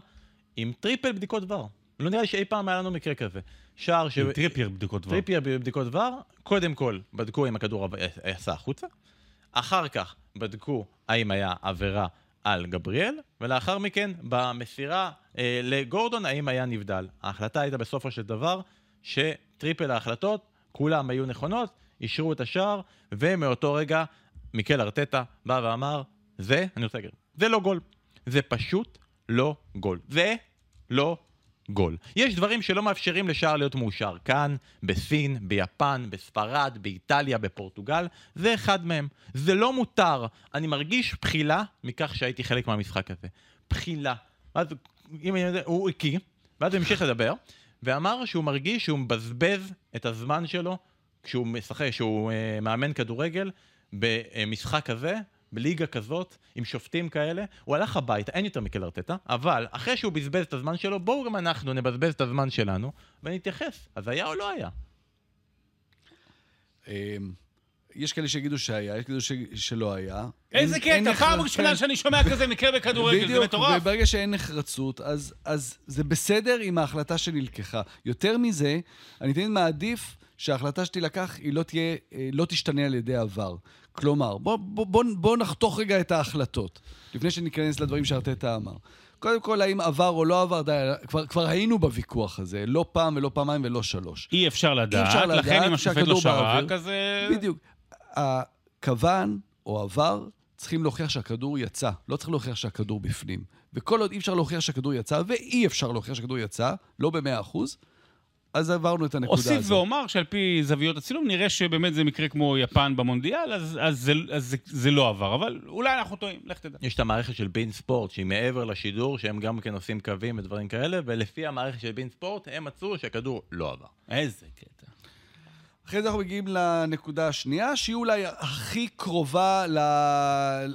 עם טריפל בדיקות VAR. לא נראה לי שאי פעם היה לנו מקרה כזה. שער ש... טריפל בדיקות VAR. טריפל בבדיקות VAR, קודם כל בדקו אם הכדור עב- יצא החוצה, אחר כך בדקו האם היה עבירה על גבריאל, ולאחר מכן במסירה אה, לגורדון האם היה נבדל. ההחלטה הייתה בסופו של דבר שטריפל ההחלטות, כולם היו נכונות, אישרו את השער, ומאותו רגע מיקל ארטטה בא ואמר, זה, אני רוצה להגיד, זה לא גול. זה פשוט לא גול. זה לא גול. יש דברים שלא מאפשרים לשער להיות מאושר. כאן, בסין, ביפן, בספרד, באיטליה, בפורטוגל, זה אחד מהם. זה לא מותר. אני מרגיש בחילה מכך שהייתי חלק מהמשחק הזה. בחילה. ואז אם אני הוא הקיא, ואז הוא המשיך לדבר, ואמר שהוא מרגיש שהוא מבזבז את הזמן שלו כשהוא משחק, כשהוא אה, מאמן כדורגל במשחק כזה, בליגה כזאת, עם שופטים כאלה, הוא הלך הביתה, אין יותר מיקל ארטטה, אבל אחרי שהוא בזבז את הזמן שלו, בואו גם אנחנו נבזבז את הזמן שלנו ונתייחס. אז היה או לא היה? אמ, יש כאלה שיגידו שהיה, יש כאלה ש- שלא היה. איזה קטע, פעם ראשונה. שאני שומע כזה מקרה בכדורגל, זה בדיוק, מטורף. וברגע שאין נחרצות, אז, אז זה בסדר עם ההחלטה שנלקחה. יותר מזה, אני תמיד מעדיף שההחלטה שתילקח היא לא תהיה, אה, לא תשתנה על ידי עבר. כלומר, בוא, בוא, בוא, בוא נחתוך רגע את ההחלטות, לפני שניכנס לדברים שארטטה אמר. קודם כל, האם עבר או לא עבר, די, כבר, כבר היינו בוויכוח הזה, לא פעם ולא פעמיים ולא שלוש. אי אפשר לדעת, אפשר לדעת לכן אם השופט לא שרק. אז... אה, בדיוק. הכוון או עבר צריכים להוכיח שהכדור יצא, לא צריך להוכיח שהכדור בפנים. וכל עוד אי אפשר להוכיח שהכדור יצא, ואי אפשר להוכיח שהכדור יצא, לא במאה אחוז, אז עברנו את הנקודה הזאת. אוסיף ואומר שעל פי זוויות הצילום נראה שבאמת זה מקרה כמו יפן במונדיאל, אז, אז, זה, אז זה, זה לא עבר, אבל אולי אנחנו טועים, לך תדע. יש את המערכת של בין ספורט, שהיא מעבר לשידור, שהם גם כן עושים קווים ודברים כאלה, ולפי המערכת של בין ספורט, הם מצאו שהכדור לא עבר. איזה קטע. אחרי זה אנחנו מגיעים לנקודה השנייה, שהיא אולי הכי קרובה ל...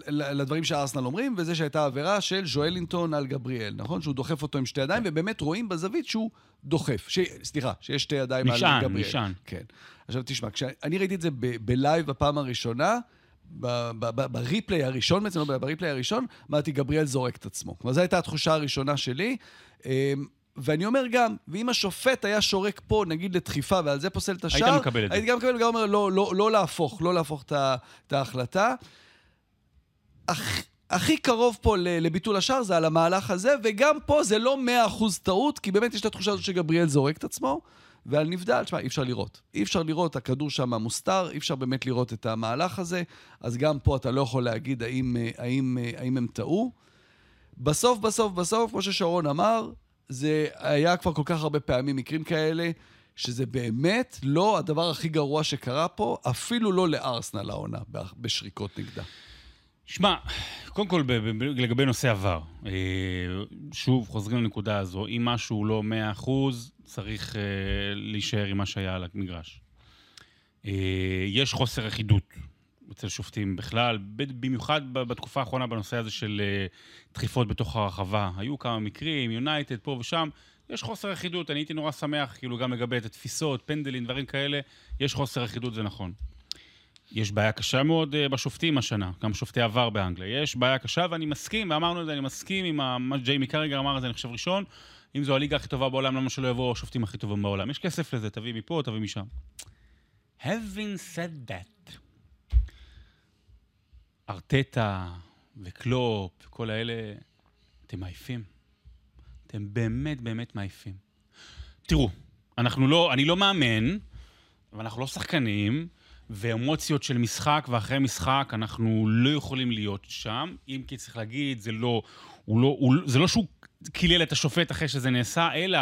לדברים שארסנל אומרים, וזה שהייתה עבירה של ז'ואלינטון על גבריאל, נכון? שהוא דוחף אותו עם שתי ידיים, ובאמת רואים בזווית שהוא דוחף. ש... סליחה, שיש שתי ידיים על נשען, גבריאל. נשען. כן. עכשיו תשמע, כשאני ראיתי את זה ב- ב live בפעם הראשונה, ב- ב- ב- ב replay הראשון בעצם, לא ב replay הראשון, אמרתי, גבריאל זורק את עצמו. כלומר, זו הייתה התחושה הראשונה שלי. ואני אומר גם, ואם השופט היה שורק פה, נגיד לדחיפה, ועל זה פוסל את השער, מקבל את זה. הייתי גם מקבל וגם אומר, לא, לא, לא להפוך, לא להפוך את, ההחלטה. הכ, הכי קרוב פה לביטול השער זה על המהלך הזה, וגם פה זה לא 100% טעות, כי באמת יש את התחושה הזאת שגבריאל זורק את עצמו, ועל נבדל, תשמע, אי אפשר לראות. אי אפשר לראות, הכדור שם מוסתר, אי אפשר באמת לראות את המהלך הזה, אז גם פה אתה לא יכול להגיד האם, אה, האם, אה, האם הם טעו. בסוף, בסוף, בסוף, כמו ששרון אמר, זה היה כבר כל כך הרבה פעמים מקרים כאלה, שזה באמת לא הדבר הכי גרוע שקרה פה, אפילו לא לארסנל העונה בשריקות נגדה. שמע, קודם כל לגבי נושא עבר, אה, שוב, חוזרים לנקודה הזו, אם משהו לא 100%, צריך אה, להישאר עם מה שהיה על המגרש. אה, יש חוסר אחידות אצל שופטים בכלל, במיוחד בתקופה האחרונה בנושא הזה של אה, דחיפות בתוך הרחבה. היו כמה מקרים, יונייטד פה ושם, יש חוסר אחידות, אני הייתי נורא שמח, כאילו, גם לגבי את התפיסות, פנדלים, דברים כאלה, יש חוסר אחידות, זה נכון. יש בעיה קשה מאוד אה, בשופטים השנה, גם שופטי עבר באנגליה. יש בעיה קשה, ואני מסכים, ואמרנו את זה, אני מסכים עם מה שג'יימי קריגר אמר את זה, אני חושב ראשון. אם זו הליגה הכי טובה בעולם, למה שלא יבואו השופטים הכי טובים בעולם? יש כסף לזה, תביא מפה, תביא משם. Having said that, ארטטה וקלופ וכל האלה, אתם מעייפים. אתם באמת באמת מעייפים. תראו, אנחנו לא, אני לא מאמן, ואנחנו לא שחקנים, ואמוציות של משחק ואחרי משחק, אנחנו לא יכולים להיות שם. אם כי צריך להגיד, זה לא, הוא לא, הוא, זה לא שהוא קילל את השופט אחרי שזה נעשה, אלא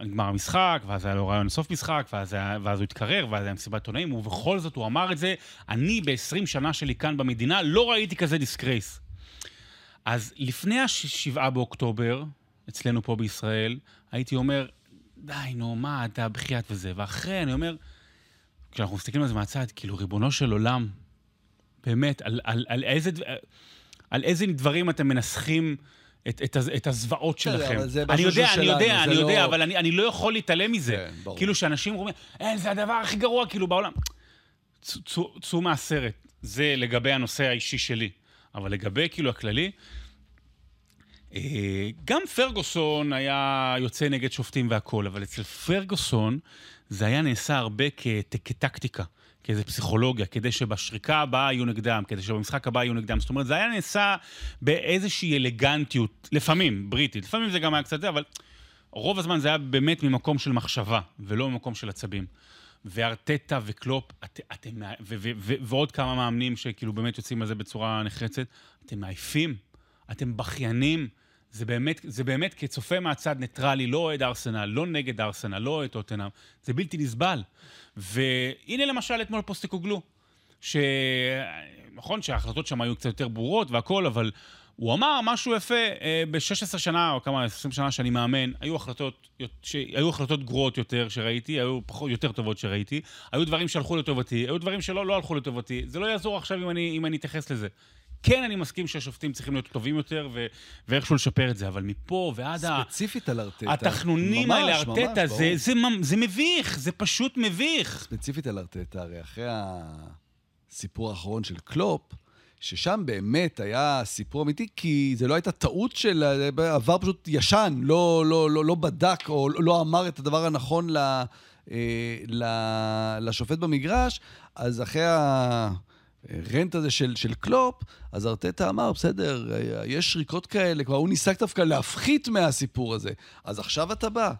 נגמר המשחק, ואז היה לו רעיון לסוף משחק, ואז, היה, ואז הוא התקרר, ואז היה מסיבת עיתונאים, ובכל זאת הוא אמר את זה. אני ב-20 שנה שלי כאן במדינה לא ראיתי כזה disgrace. אז לפני השבעה באוקטובר, אצלנו פה בישראל, הייתי אומר, די, נו, מה, אתה בחייאת וזה. ואחרי, אני אומר, כשאנחנו מסתכלים על זה מהצד, כאילו, ריבונו של עולם, באמת, על, על, על, איזה, דב- על איזה דברים אתם מנסחים את, את, את הזוועות שלכם. זה אני יודע, אני שלנו, יודע, אני יודע, לא- אבל אני, אני לא יכול להתעלם מזה. כן, ברור. כאילו שאנשים אומרים, אין, זה הדבר הכי גרוע, כאילו, בעולם. צאו מהסרט. זה לגבי הנושא האישי שלי. אבל לגבי, כאילו, הכללי, אה, גם פרגוסון היה יוצא נגד שופטים והכול, אבל אצל פרגוסון זה היה נעשה הרבה כ- כטקטיקה, כאיזה פסיכולוגיה, כדי שבשריקה הבאה יהיו נגדם, כדי שבמשחק הבא יהיו נגדם. זאת אומרת, זה היה נעשה באיזושהי אלגנטיות, לפעמים, בריטית, לפעמים זה גם היה קצת זה, אבל רוב הזמן זה היה באמת ממקום של מחשבה, ולא ממקום של עצבים. וארטטה וקלופ, את, אתם, ו, ו, ו, ועוד כמה מאמנים שכאילו באמת יוצאים על זה בצורה נחרצת, אתם מעייפים, אתם בכיינים. זה באמת, זה באמת כצופה מהצד ניטרלי, לא אוהד ארסנל, לא נגד ארסנל, לא אוהד טוטנאם, זה בלתי נסבל. והנה למשל אתמול פוסטקוגלו, שנכון שההחלטות שם היו קצת יותר ברורות והכול, אבל הוא אמר משהו יפה, אה, ב-16 שנה או כמה, 20 שנה שאני מאמן, היו החלטות. היו החלטות גרועות יותר שראיתי, היו פחות, יותר טובות שראיתי, היו דברים שהלכו לטובתי, היו דברים שלא לא הלכו לטובתי, זה לא יעזור עכשיו אם אני, אם אני אתייחס לזה. כן, אני מסכים שהשופטים צריכים להיות טובים יותר ו... ואיכשהו לשפר את זה, אבל מפה ועד ה... ספציפית על ארטטה. התחנונים האלה, ארטטה, זה. זה, ממ- זה מביך, זה פשוט מביך. ספציפית על ארטטה, הרי אחרי הסיפור האחרון של קלופ, ששם באמת היה סיפור אמיתי, כי זה לא הייתה טעות של... VAR פשוט ישן, לא, לא, לא, לא בדק או לא אמר את הדבר הנכון ל, אה, ל, לשופט במגרש, אז אחרי ה rant הזה של, של קלופ, אז ארטטה אמר, בסדר, אה, יש שריקות כאלה, כבר הוא ניסה דווקא להפחית מהסיפור הזה. אז עכשיו אתה בא.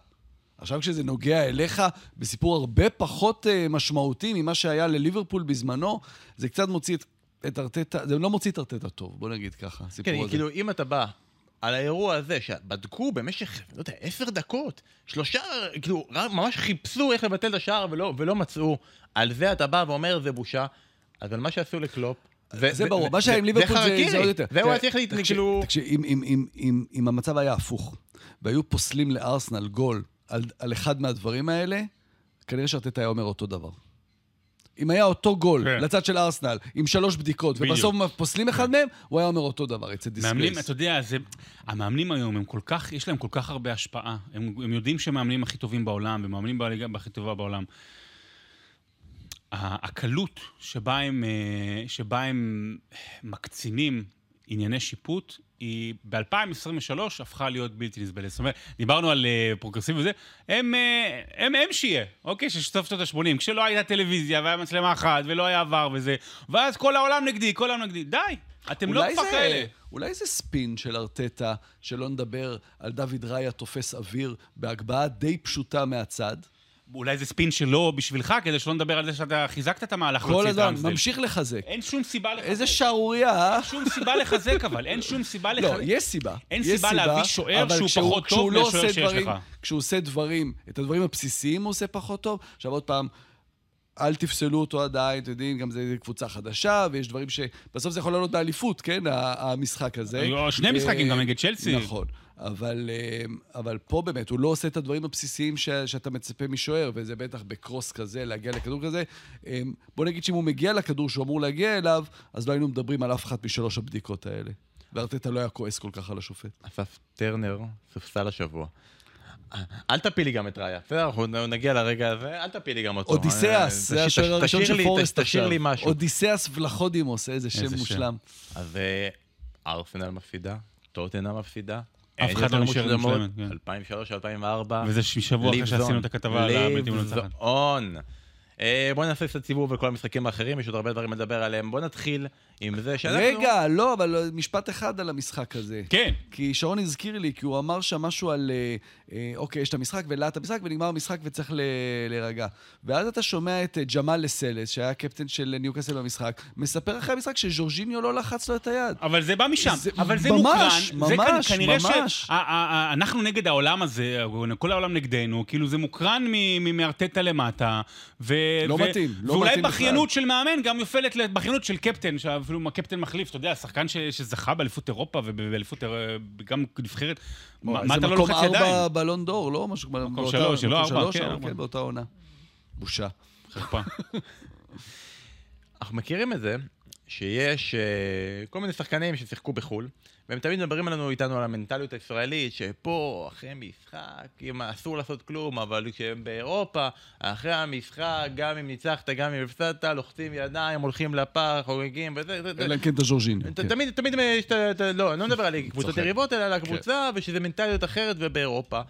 עכשיו כשזה נוגע אליך, בסיפור הרבה פחות uh, משמעותי ממה שהיה לליברפול בזמנו, זה קצת מוציא את, את ארטטה, זה לא מוציא את ארטטה טוב, בוא נגיד ככה, הסיפור כן, הזה. כאילו, אם אתה בא על האירוע הזה, שבדקו במשך, לא יודע, עשר דקות, שלושה, כאילו, ממש חיפשו איך לבטל את השער ולא, ולא מצאו, על זה אתה בא ואומר, זה בושה. אבל מה שעשו לקלופ... ו- זה ו- ברור, ו- מה שהיה עם ליברפול זה- עוד יותר. והוא היה צריך להת... תקשיב, כאילו... תקשיב, אם- אם- אם- אם- אם המצב היה הפוך, והיו פוסלים לארסנל גול על, על אחד מהדברים האלה, כנראה שארטטה היה אומר אותו דבר. אם היה אותו גול כן. לצד של ארסנל, עם שלוש בדיקות, בדיוק. ובסוף פוסלים אחד מהם, הוא היה אומר אותו דבר, אצל מאמנים, disgrace. אתה יודע, זה, המאמנים היום, הם כל כך, יש להם כל כך הרבה השפעה. הם, הם יודעים שהם מאמנים הכי טובים בעולם, ומאמנים בליגה הכי טובה בעולם. הקלות שבה הם, אה, שבה הם מקצינים ענייני שיפוט, היא ב-2023 הפכה להיות בלתי נסבלת. זאת אומרת, דיברנו על אה, פרוגרסיבי וזה, הם, אה, הם, הם שיהיה, אוקיי? של סוף שנות ה-80, כשלא הייתה טלוויזיה והיה מצלמה אחת ולא היה עבר וזה, ואז כל העולם נגדי, כל העולם נגדי. די, אתם לא כבר כאלה. אולי זה ספין של ארטטה, שלא נדבר על דוד ראיה תופס אוויר בהגבהה די פשוטה מהצד. אולי זה ספין שלו בשבילך, כדי שלא נדבר על זה שאתה חיזקת את המהלך כל הזמן. ממשיך לחזק. אין שום סיבה לחזק. איזה שערורייה, אה? אין שום סיבה לחזק, אבל אין שום סיבה לחזק. לא, יש סיבה. אין יש סיבה להביא שוער שהוא כשהוא- פחות טוב כשהוא לא מהשוער עושה שיש דברים- לך. כשהוא עושה דברים, את הדברים הבסיסיים הוא עושה פחות טוב. עכשיו עוד פעם, אל תפסלו אותו עדיין, אתם יודעים, גם זה קבוצה חדשה, ויש דברים ש... בסוף זה יכול לעלות באליפות, כן, המשחק הזה. היו שני משחקים אה, גם נגד צ'לסי. נכון. אבל, אה, אבל פה באמת, הוא לא עושה את הדברים הבסיסיים ש, שאתה מצפה משוער, וזה בטח בקרוס כזה, להגיע לכדור כזה. אה, בוא נגיד שאם הוא מגיע לכדור שהוא אמור להגיע אליו, אז לא היינו מדברים על אף אחת משלוש הבדיקות האלה. וארטטה לא היה כועס כל כך על השופט. אסף טרנר, ספסל השבוע. אל תפיל לי גם את ראיה, בסדר? אנחנו נגיע לרגע הזה, אל תפיל לי גם אותו. אודיסאס, אה, זה תשאיר- השוער הראשון תשאיר של פורסט תשאיר עכשיו. לי משהו. אודיסאס ולחודימוס, איזה שם איזה שם. מושלם. אז אה, ארסנל מפסידה, טוטנה מפסידה. אף אחד לא נשארת מושלמת, כן. 2003-2004. וזה שבוע אחרי שעשינו את הכתבה על הבלתי מנוצחת. ליבזון. אה, בוא נעשה קצת סיבוב וכל המשחקים האחרים, יש עוד הרבה דברים לדבר עליהם. בוא נתחיל עם זה שאנחנו... רגע, לא, אבל משפט אחד על המשחק הזה. כן, כי שרון הזכיר לי, כי הוא אמר שם משהו על, אה, אה, אוקיי, יש את המשחק ולאט המשחק, ונגמר המשחק וצריך ל- להירגע. ואז אתה שומע את אה, ג'מאל לסלס, שהיה קפטן של ניוקאסל במשחק, מספר אחרי המשחק שז'ורג'יניו לא לחץ לו את היד. אבל זה בא משם, זה- אבל זה ממש, מוקרן. זה ממש, כנ- כנראה ממש. שאנחנו נגד העולם הזה, כל העולם נגדנו, כאילו זה מוקרן מארטטה למטה. ו- לא ו- מתאים, לא ואולי מתאים בכיינות של מאמן גם יופלת לבכיינות של קפטן, שאפילו הקפטן מחליף, אתה יודע, שחקן ש- שזכה באליפות אירופה ובאליפות, גם נבחרת, מה מה זה אתה לא מקום לוחץ ידיים? ארבע בלון דור, לא? משהו כמו... באותה- שלוש, לא מקום ארבע, כן. כן, באותה עונה. בושה. חרפה. אנחנו מכירים את זה שיש אה, כל מיני שחקנים ששיחקו בחו"ל, והם תמיד מדברים עלינו איתנו על המנטליות הישראלית, שפה, אחרי משחק, אם אסור לעשות כלום, אבל כשהם באירופה, אחרי המשחק, גם אם ניצחת, גם אם הפסדת, לוחצים ידיים, הולכים לפח, חוגגים, וזה, זה, זה. אלא אם כן את הז'ורג'יניו. ת- כן. תמיד, תמיד יש את ה... את ה- לא, אני לא מדבר על קבוצות. יריבות, אלא על הקבוצה, ושזה מנטליות אחרת ובאירופה.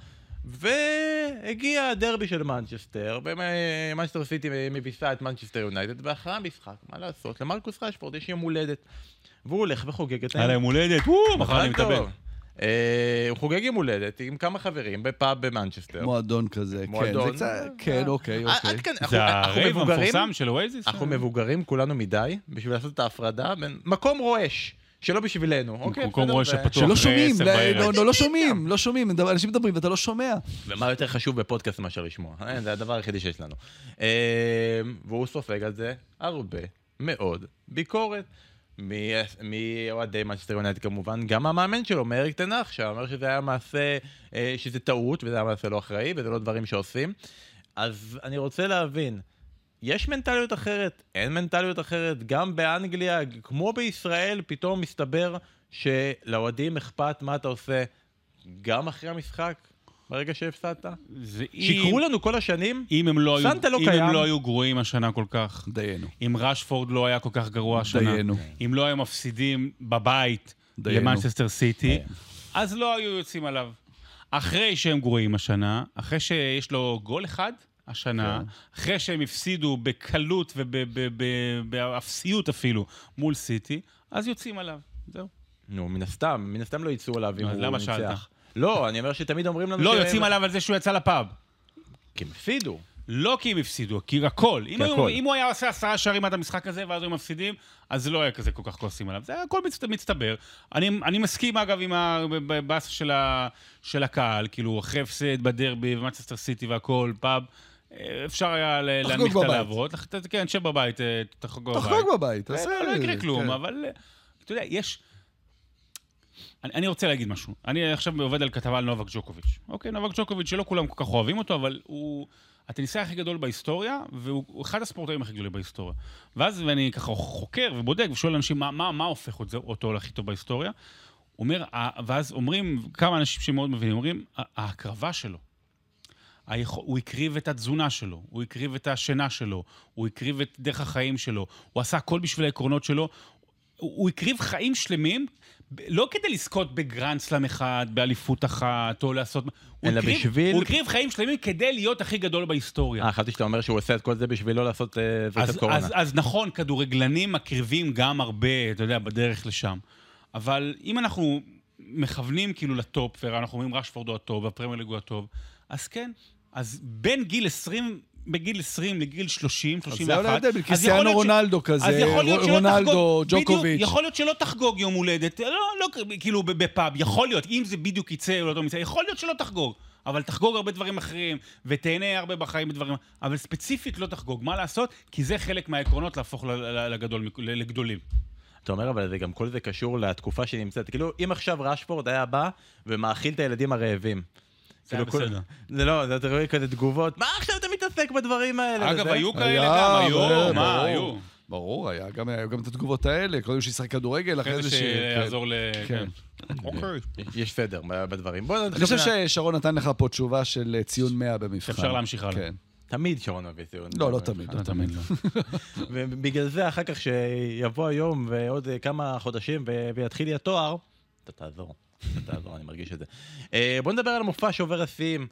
והגיע הדרבי של מנצ'סטר, ומנצ'סטר סיטי מביסה את מנצ'סטר יונייטד, ואחרי המשחק, מה לעשות, למרקוס רשפורד יש יום הולדת. והוא הולך וחוגג את היה להם הולדת, וואו, מחר אני. מתאבד. אה, הוא חוגג יום הולדת עם כמה חברים בפאב במנצ'סטר. מועדון כזה, כן. מועדון. זה קצת... כן, אוקיי, אה, אוקיי. עד כאן, אנחנו- זה אנחנו ה rave מבוגרים, המפורסם של אואזיס? אנחנו מבוגרים כולנו מדי, בשביל לעשות את ההפרדה בין מקום רועש, שלא בשבילנו, אוקיי? מקום בסדר? רועש ו- שפתוח. שלא אחרי שומעים, עשר לא- בערב. לא- לא לא שומעים, לא שומעים, מדבר- אנשים מדברים ואתה לא שומע. ומה יותר חשוב בפודקאסט מאשר לשמוע? אה, זה הדבר היחידי שיש לנו. אה, והוא סופג על זה הרבה מאוד ביקורת. מאוהדי מנצ'סטר יונייטד כמובן, גם המאמן שלו, מאריק תנח, שאומר שזה היה מעשה, אה, שזה טעות, וזה היה מעשה לא אחראי, וזה לא דברים שעושים. אז אני רוצה להבין, יש מנטליות אחרת? אין מנטליות אחרת? גם באנגליה, כמו בישראל, פתאום מסתבר שלאוהדים אכפת מה אתה עושה גם אחרי המשחק, ברגע שהפסדת? שיקרו לנו כל השנים? אם הם לא היו- סנטה לא אם קיים. הם לא היו גרועים השנה כל כך, דיינו. אם רשפורד לא היה כל כך גרוע השנה, דיינו. אם לא היו מפסידים בבית דיינו. למנצ'סטר סיטי, אז לא היו יוצאים עליו. אחרי שהם גרועים השנה, אחרי שיש לו גול אחד השנה, כן. אחרי שהם הפסידו בקלות ובאפסיות אפילו מול סיטי, אז יוצאים עליו. זהו. נו, מן הסתם, מן הסתם לא יצאו עליו אם הוא למה ניצח. שאלת? לא, אני אומר שתמיד אומרים לנו לא, יוצאים עליו על זה שהוא יצא לפאב. כי הם הפסידו. לא כי הם הפסידו, כי הכל. אם, הכל. אם הוא היה עושה עשרה שערים עד המשחק הזה, ואז היו מפסידים, אז לא היה כזה כל כך כועסים עליו. זה הכל מצט, מצטבר. אני, אני מסכים, אגב, עם הבאסה של, ה- של הקהל, כאילו, אחרי הפסד בדרבי, ומנצ'סטר סיטי והכל, פאב, אה, אפשר היה להנמיך את. הלהבות. כן, שב בבית, אה, תחגוג בבית. תחגוג בבית, אה, תעשה... לא, יקרה כלום, כן. אבל אתה יודע, יש... אני, אני רוצה להגיד משהו. אני עכשיו עובד על כתבה על נובק ג'וקוביץ'. אוקיי, נובק ג'וקוביץ', שלא כולם כל כך אוהבים אותו, אבל הוא הטניסאי הכי גדול בהיסטוריה, והוא הוא אחד הספורטאים הכי גדולים בהיסטוריה. ואז אני ככה חוקר ובודק ושואל אנשים מה, מה, מה הופך זה, אותו להכי טוב בהיסטוריה. אומר, ואז אומרים, כמה אנשים שמאוד מבינים, אומרים, "ה- ההקרבה שלו. הוא הקריב את התזונה שלו, הוא הקריב את השינה שלו, הוא הקריב את דרך החיים שלו, הוא עשה הכל בשביל העקרונות שלו. הוא, הוא הקריב חיים שלמים, לא כדי לזכות בגרנד סלאם אחד, באליפות אחת, או לעשות... הוא אלא הקריב, בשביל- הוא הקריב חיים שלמים כדי להיות הכי גדול בהיסטוריה. אה, חשבתי שאתה אומר שהוא עושה את כל זה בשביל לא לעשות אה, אז, קורונה. אז, אז נכון, כדורגלנים מקריבים גם הרבה, אתה יודע, בדרך לשם. אבל אם אנחנו מכוונים כאילו ל top, ואנחנו אומרים רשפורד הוא הטוב, והפרמייר ליג הוא הטוב, אז כן, אז בין גיל 20, בגיל 20 לגיל 30, אז 31, זה עולה הבדל, אז יכול קריסטיאנו להיות ש- רונלדו כזה, רונלדו, ג'וקוביץ'. בדיוק, יכול להיות שלא תחגוג יום הולדת, לא, לא, כאילו בפאב, יכול להיות, אם זה בדיוק יצא או לא יצא, יכול להיות שלא תחגוג. אבל תחגוג הרבה דברים אחרים, ותהנה הרבה בחיים בדברים, אבל ספציפית לא תחגוג. מה לעשות? כי זה חלק מהעקרונות להפוך לגדול, לגדולים. אתה אומר, אבל זה גם כל זה קשור לתקופה שהיא נמצאת. כאילו, אם עכשיו רשפורד היה בא ומאכיל את הילדים הרעבים. זה היה כאילו, כל- בסדר. זה לא, זה- אתה רואה כזה תגובות, מה עכשיו אתה מתעסק בדברים האלה? אגב? היו כאלה גם, היו, מה. היו. ברור, היה גם, את התגובות האלה, קודם שישחק כדורגל, אחרי זה ש- שיעזור ל... כן. כן. אוקיי. יש סדר בדברים. בוא אני חושב ששרון נתן לך פה תשובה של אה, ציון 100 במבחן. אפשר להמשיך הלאה. כן. תמיד שרון מביא ציון. לא, לא תמיד. לא תמיד לא. ובגלל זה אחר כך שיבוא היום ועוד אה, כמה חודשים ויתחיל לי התואר, אתה תעזור, תעזור, אני מרגיש את זה. אה, בוא נדבר על המופע שובר השיאים.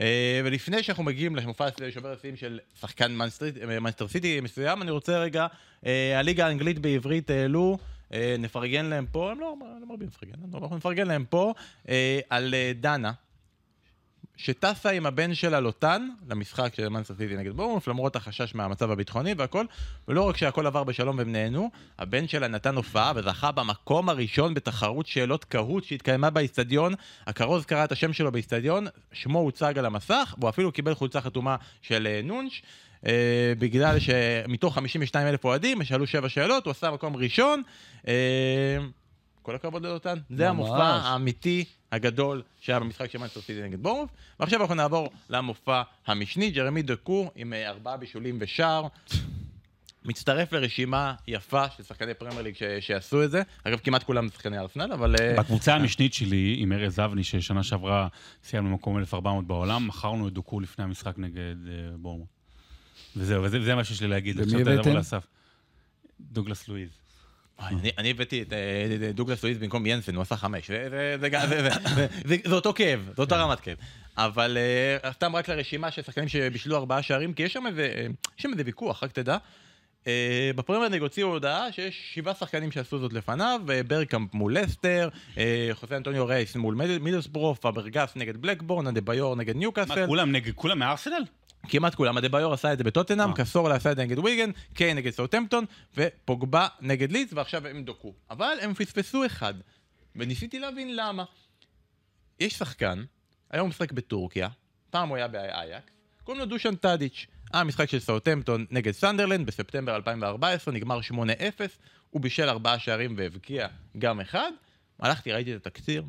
אה, ולפני שאנחנו מגיעים למופע שובר השיאים של שחקן מנסטר סיטי מסוים, אני רוצה רגע, אה, הליגה האנגלית בעברית העלו, אה, נפרגן להם פה, הם לא לא מרבים לפרגן, לנו, אנחנו נפרגן להם פה, אה, על אה, דנה. שטסה עם הבן שלה לוטן למשחק של מנסטר סיטי נגד בורנוף, למרות החשש מהמצב הביטחוני והכל, ולא רק שהכל עבר בשלום והם נהנו, הבן שלה נתן הופעה וזכה במקום הראשון בתחרות שאלות קהוט שהתקיימה באיצטדיון. הכרוז קרא את השם שלו באיצטדיון, שמו הוצג על המסך, והוא אפילו קיבל חולצה חתומה של אה, נונש. אה, בגלל שמתוך 52 אלף אוהדים, שאלו שבע שאלות, הוא עשה מקום ראשון. אה, כל הכבוד ללוטן. זה. המופע האמיתי הגדול שהיה במשחק של מנסטר סיטי נגד בורנוף. ועכשיו אנחנו נעבור למופע המשני, ג'רמי דקו עם אה, ארבעה בישולים ושער. מצטרף לרשימה יפה של שחקני פרמייר ליג ש- שעשו את זה. אגב, כמעט כולם שחקני ארסנל, אבל... אה, בקבוצה המשנית שלי, עם ארז אבני, ששנה שעברה סיימנו במקום 1400 בעולם, מכרנו את דוקו לפני המשחק נגד אה, בורנמות'. וזהו, וזה וזה מה שיש לי להגיד. ומי הבאתם? דוגלס לואיז. אני- הבאתי את אה, דוגלס לואיז במקום ינסן, הוא עשה חמש. זה- אותו כאב, זה אותה רמת כאב. אבל אה, סתם רק לרשימה של שחקנים שבישלו ארבעה שערים, כי יש שם איזה אה, ויכוח, רק תדע. אה, בפרמייר ליג הוציאו הודעה שיש שבעה שחקנים שעשו זאת לפניו, ברקאמפ מול לסטר, חוסה אנטוניו רייס מול מידל- מידלסבורו, פאברגס נגד בלקבורן, אדביור נגד מה, ניוקאסל. כולם נגד, כולם מארסנל? כמעט כולם, אדביור עשה את זה בטוטנאם, אה. קסורלה עשה את זה נגד ויגן, קיי נגד סאוטמפטון, ופוגבה נגד לידס, ועכשיו גם דוקו. אבל הם פספסו אחד, וניסיתי להבין למה. יש שחקן, היום הוא משחק בטורקיה, פעם הוא היה באייקס, קוראים לו דושן טאדיץ'. היה משחק של סאוטמפטון נגד סנדרלנד בספטמבר 2014, נגמר 8-0, הוא בישל ארבעה שערים והבקיע גם אחד. הלכתי, ראיתי את התקציר,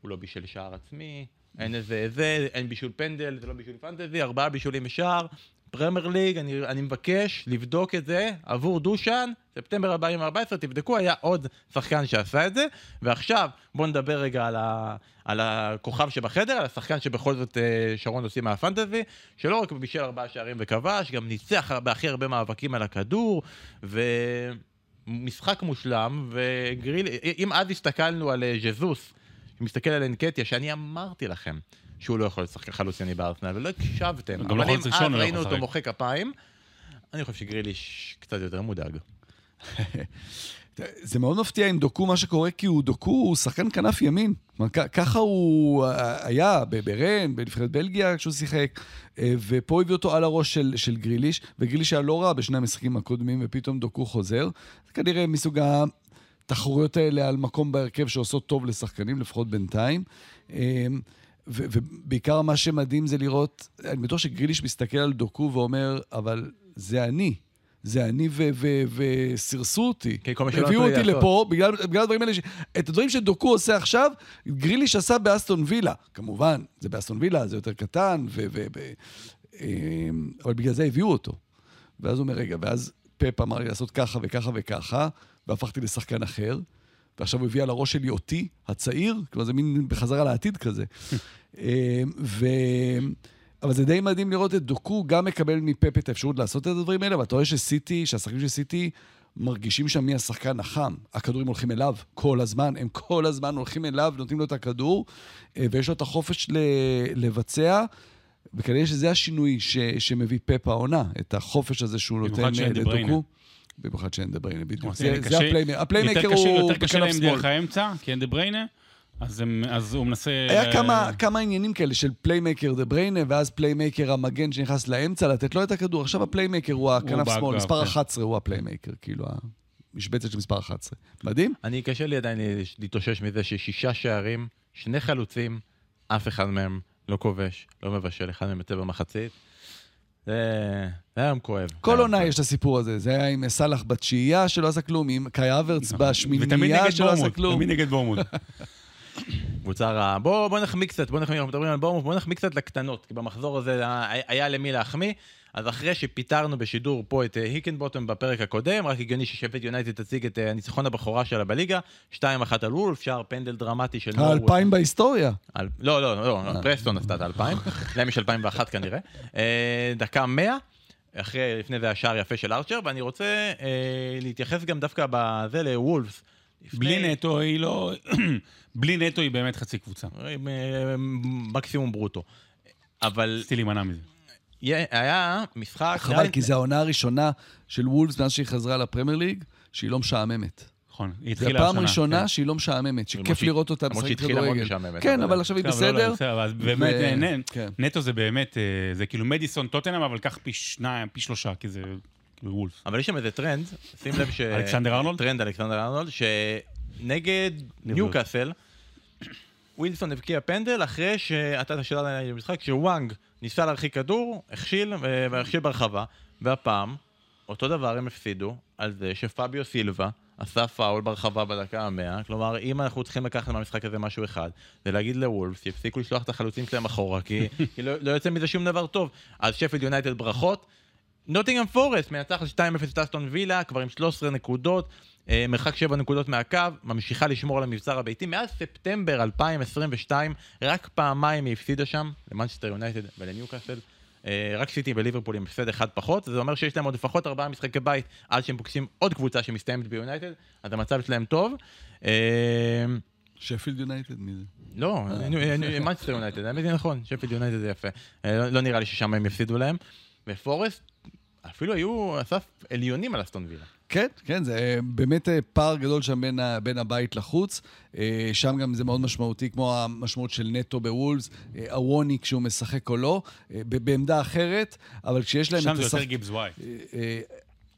הוא לא בישל שער עצמי, אין איזה זה, אין בישול פנדל, זה לא בישול פנטזי, ארבעה בישולים בשער. פרמייר ליג, אני, אני מבקש לבדוק את זה עבור דושן, ספטמבר 2014, תבדקו, היה עוד שחקן שעשה את זה. ועכשיו, בואו נדבר רגע על, ה, על הכוכב שבחדר, על השחקן שבכל זאת אה, שרון עושים מהפנטזי, שלא רק בישל ארבעה שערים וכבש, גם ניצח בהכי הרבה מאבקים על הכדור, ומשחק מושלם, וגריל, אם אז הסתכלנו על אה, ז'זוס, שמסתכל על אנקטיה, שאני אמרתי לכם שהוא לא יכול לשחק חלוץ יוני בארסנל, ולא הקשבתם. גם לא אבל אם אז לא ראינו אותו. מוחא כפיים, אני חושב שגריליש קצת יותר מודאג. זה מאוד מפתיע עם דוקו מה שקורה, כי הוא דוקו, הוא שחקן כנף ימין. ככה הוא אה, היה ב- ברן, בנבחרת בלגיה כשהוא שיחק, אה, ופה הביא אותו על הראש של, של גריליש, וגריליש היה לא רע בשני המשחקים הקודמים, ופתאום דוקו חוזר. זה כנראה מסוג התחרויות האלה על מקום בהרכב שעושות טוב לשחקנים, לפחות בינתיים. אה, ו- ובעיקר מה שמדהים זה לראות, אני בטוח שגריליש מסתכל על דוקו ואומר, אבל זה אני. זה אני וסירסו אותי. כן, כל מה שלא הביאו אותי. לפה בגלל, בגלל הדברים האלה. ש... את הדברים שדוקו עושה עכשיו, גריליש עשה באסטון וילה. כמובן, זה באסטון וילה, זה יותר קטן, ו... ו- ו- אמ, אבל בגלל זה הביאו אותו. ואז הוא אומר, רגע, ואז פפ אמר לי לעשות ככה וככה וככה, והפכתי לשחקן אחר, ועכשיו הוא הביא על הראש שלי אותי, הצעיר, כלומר זה מין בחזרה לעתיד כזה. אמ, ו... אבל זה די מדהים לראות את דוקו גם מקבל מפפ את האפשרות לעשות את הדברים האלה, ואתה רואה שסיטי, שהשחקנים של סיטי מרגישים שם מי השחקן החם. הכדורים הולכים אליו כל הזמן, הם כל הזמן הולכים אליו, נותנים לו את הכדור, אה, ויש לו את החופש ל... לבצע, וכנראה שזה השינוי ש... שמביא פפ העונה, את החופש הזה שהוא נותן אה. לדוקו. במיוחד שאין דה בריינה, בדיוק. זה, זה הפליימקר. הפליימקר יותר קשה- הוא יותר קשה בכנף להם שמאל. דרך האמצע, כי אין דה בריינה, אז הם- אז הוא מנסה... היה ל- כמה, כמה עניינים כאלה של פליימקר דה בריינה, ואז פליימקר המגן שנכנס לאמצע, לתת לו את הכדור. עכשיו הפליימקר הוא הכנף שמאל, מספר כן. 11 הוא הפליימקר, כאילו המשבצת של מספר 11. מדהים? אני, קשה לי עדיין להתאושש מזה ששישה שערים, שני חלוצים, אף אחד מהם לא כובש, לא מבשל, אחד יוצא במחצית. זה זה היה יום כואב. כל עונה יש את הסיפור הזה. זה היה עם סאלח בתשיעייה שלא עשה כלום, עם קאי אברץ נכון. ותמיד בשמינייה שלא עשה בורנמות', כלום. תמיד נגד בורנמות'. קבוצה רעה. בוא, בוא נחמיא קצת, בוא נחמיא, אנחנו מדברים על בורמוף, בוא נחמיא קצת לקטנות, כי במחזור הזה היה למי להחמיא. אז אחרי שפיטרנו בשידור פה את אה, היקנבוטום בפרק הקודם, רק הגיוני ששפט יונייטד תציג את אה, הניצחון הבכורה שלה בליגה, 2-1 על וולף, שער פנדל דרמטי של. האלפיים בהיסטוריה. על... לא, לא, לא, לא, פרסטון עשתה את האלפיים, להם יש 2001 כנראה. אה, דקה 100, אחרי, לפני זה השער יפה של ארצ'ר, ואני רוצה אה, להתייחס גם דווקא בזה לוולפס. בלי נטו היא לא... בלי נטו היא באמת חצי קבוצה. מקסימום ברוטו. אבל רציתי להימנע מזה. יה- היה משחק... חבל, כי זו העונה הראשונה של וולפס מאז שהיא חזרה לפרמייר ליג, שהיא לא משעממת. נכון, היא זו התחילה הפעם השנה, הראשונה כן. שהיא לא משעממת, שכיף לראות אותה למרות משחקת שהתחילה מאוד כדורגל. משעממת, כן, אבל- עכשיו היא טוב, לא, לא, בסדר. באמת, אה, כן. נטו זה באמת, אה, זה כאילו מדיסון טוטנאם, אבל קח פי שניים, פי שלושה, כי זה כאילו וולבס. אבל יש שם איזה טרנד, שים לב ש... אלכסנדר ארנולד? טרנד אלכסנדר ארנולד, שנגד ניוקאסל, ווילסון הבקיע פנדל אחרי שאתה את השאלה למשחק, הוואנג ניסה להרחיק כדור, הכשיל, ו- והכשיל ברחבה, והפעם, אותו דבר הם הפסידו על זה שפביו סילבה עשה פאול ברחבה בדקה המאה, כלומר, אם אנחנו צריכים לקחת מהמשחק הזה משהו אחד, זה להגיד לוולפס, שיפסיקו לשלוח את החלוצים שלהם אחורה, כי, כי לא, לא יוצא מזה שום דבר טוב. אז שפילד יונייטד ברכות, נוטינגרם פורסט מנצחת 2-0 את אסטון וילה, כבר עם 13 נקודות, אה, מרחק 7 נקודות מהקו, ממשיכה לשמור על המבצר הביתי. מאז ספטמבר 2022, רק פעמיים היא הפסידה שם, למנצ'סטר יונייטד ולניוקאסל. אה, רק סיטי וליברפול עם הפסד אחד פחות, זה אומר שיש להם עוד לפחות ארבעה משחקי בית עד שהם פוגשים עוד קבוצה שמסתיימת ביונייטד, אז המצב שלהם טוב. אה, שפילד יונייטד, מי זה? לא, מנצ'סטר יונייטד, האמת היא נכון, שפילד יונייטד זה יפה. אה, לא- לא נראה לי ששם הם יפסידו להם. ופורסט, אפילו היו אסף עליונים על אסטון וילה. כן, כן, זה אה, באמת אה, פער גדול שם בין, ה- בין הבית לחוץ. אה, שם גם זה מאוד משמעותי, כמו המשמעות של נטו בוולס, הווני כשהוא משחק או לא, בעמדה אחרת, אבל כשיש להם שם זה יותר גיבס וואי.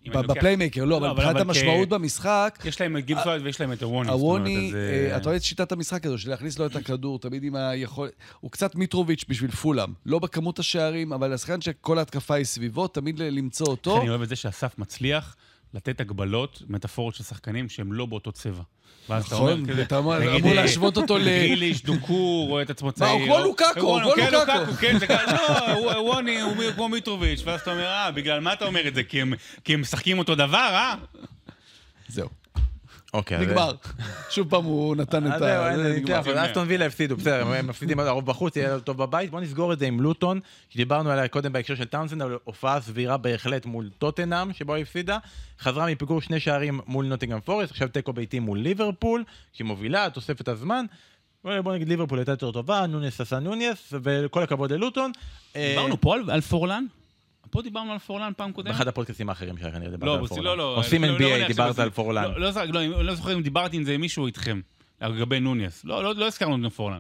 בפליימקר, לא, אבל אבל- מבחינת המשמעות במשחק, יש להם את גיבס וואי ויש להם את הווני. הווני, אתה רואה את שיטת המשחק הזו, של להכניס לו את הכדור, תמיד עם היכולת... הוא קצת מיטרוביץ' בשביל פולאם. לא בכמות השערים, אבל השחקן שכל ההתקפה היא סביבו, תמיד למצוא אותו. אני אוהב את זה שאסף מצליח לתת הגבלות, מטאפורות של שחקנים שהם לא באותו צבע. ואז אתה אומר נכון, כזה, ואתה אמור- להשוות אותו ל... גריליש, דוקור, רואה את עצמו צעיר. הוא כמו לוקאקו, הוא כמו כן, לוקאקו. כן, זה כזה, לא, הוא- ווני הוא כמו מיטרוביץ', ואז אתה אומר, אה, בגלל מה אתה אומר את זה? כי הם משחקים אותו דבר, אה? זהו, אוקיי, נגמר. שוב פעם הוא נתן את אז ה... ניצח, אבל אסטון וילה הפסידו, בסדר, הם מפסידים הרוב בחוץ, יהיה לו טוב בבית. בוא נסגור את זה עם לוטון, שדיברנו עליה קודם בהקשר של טאונסנד, אבל הופעה סבירה בהחלט מול טוטנאם, שבו היא הפסידה. חזרה מפיגור שני שערים מול נוטינגרם פורסט, עכשיו תיקו ביתי מול ליברפול, שהיא מובילה, תוספת הזמן. בוא נגיד ליברפול הייתה יותר טובה, נונייס עשה נונייס, וכל הכבוד ללוטון. אה, דיברנו פה על פורלן? פה דיברנו על פורלן פעם קודמת? באחד הפודקאסטים האחרים שלך, אני דיברתי לא, על אבל פורלן. לא, לא. עושים לא, לא NBA, דיברת על פורלן. לא, לא, זוכר- לא, אני לא זוכר אם דיברתי עם זה עם מישהו איתכם, לגבי נוניס. לא, לא, לא הזכרנו את פורלן.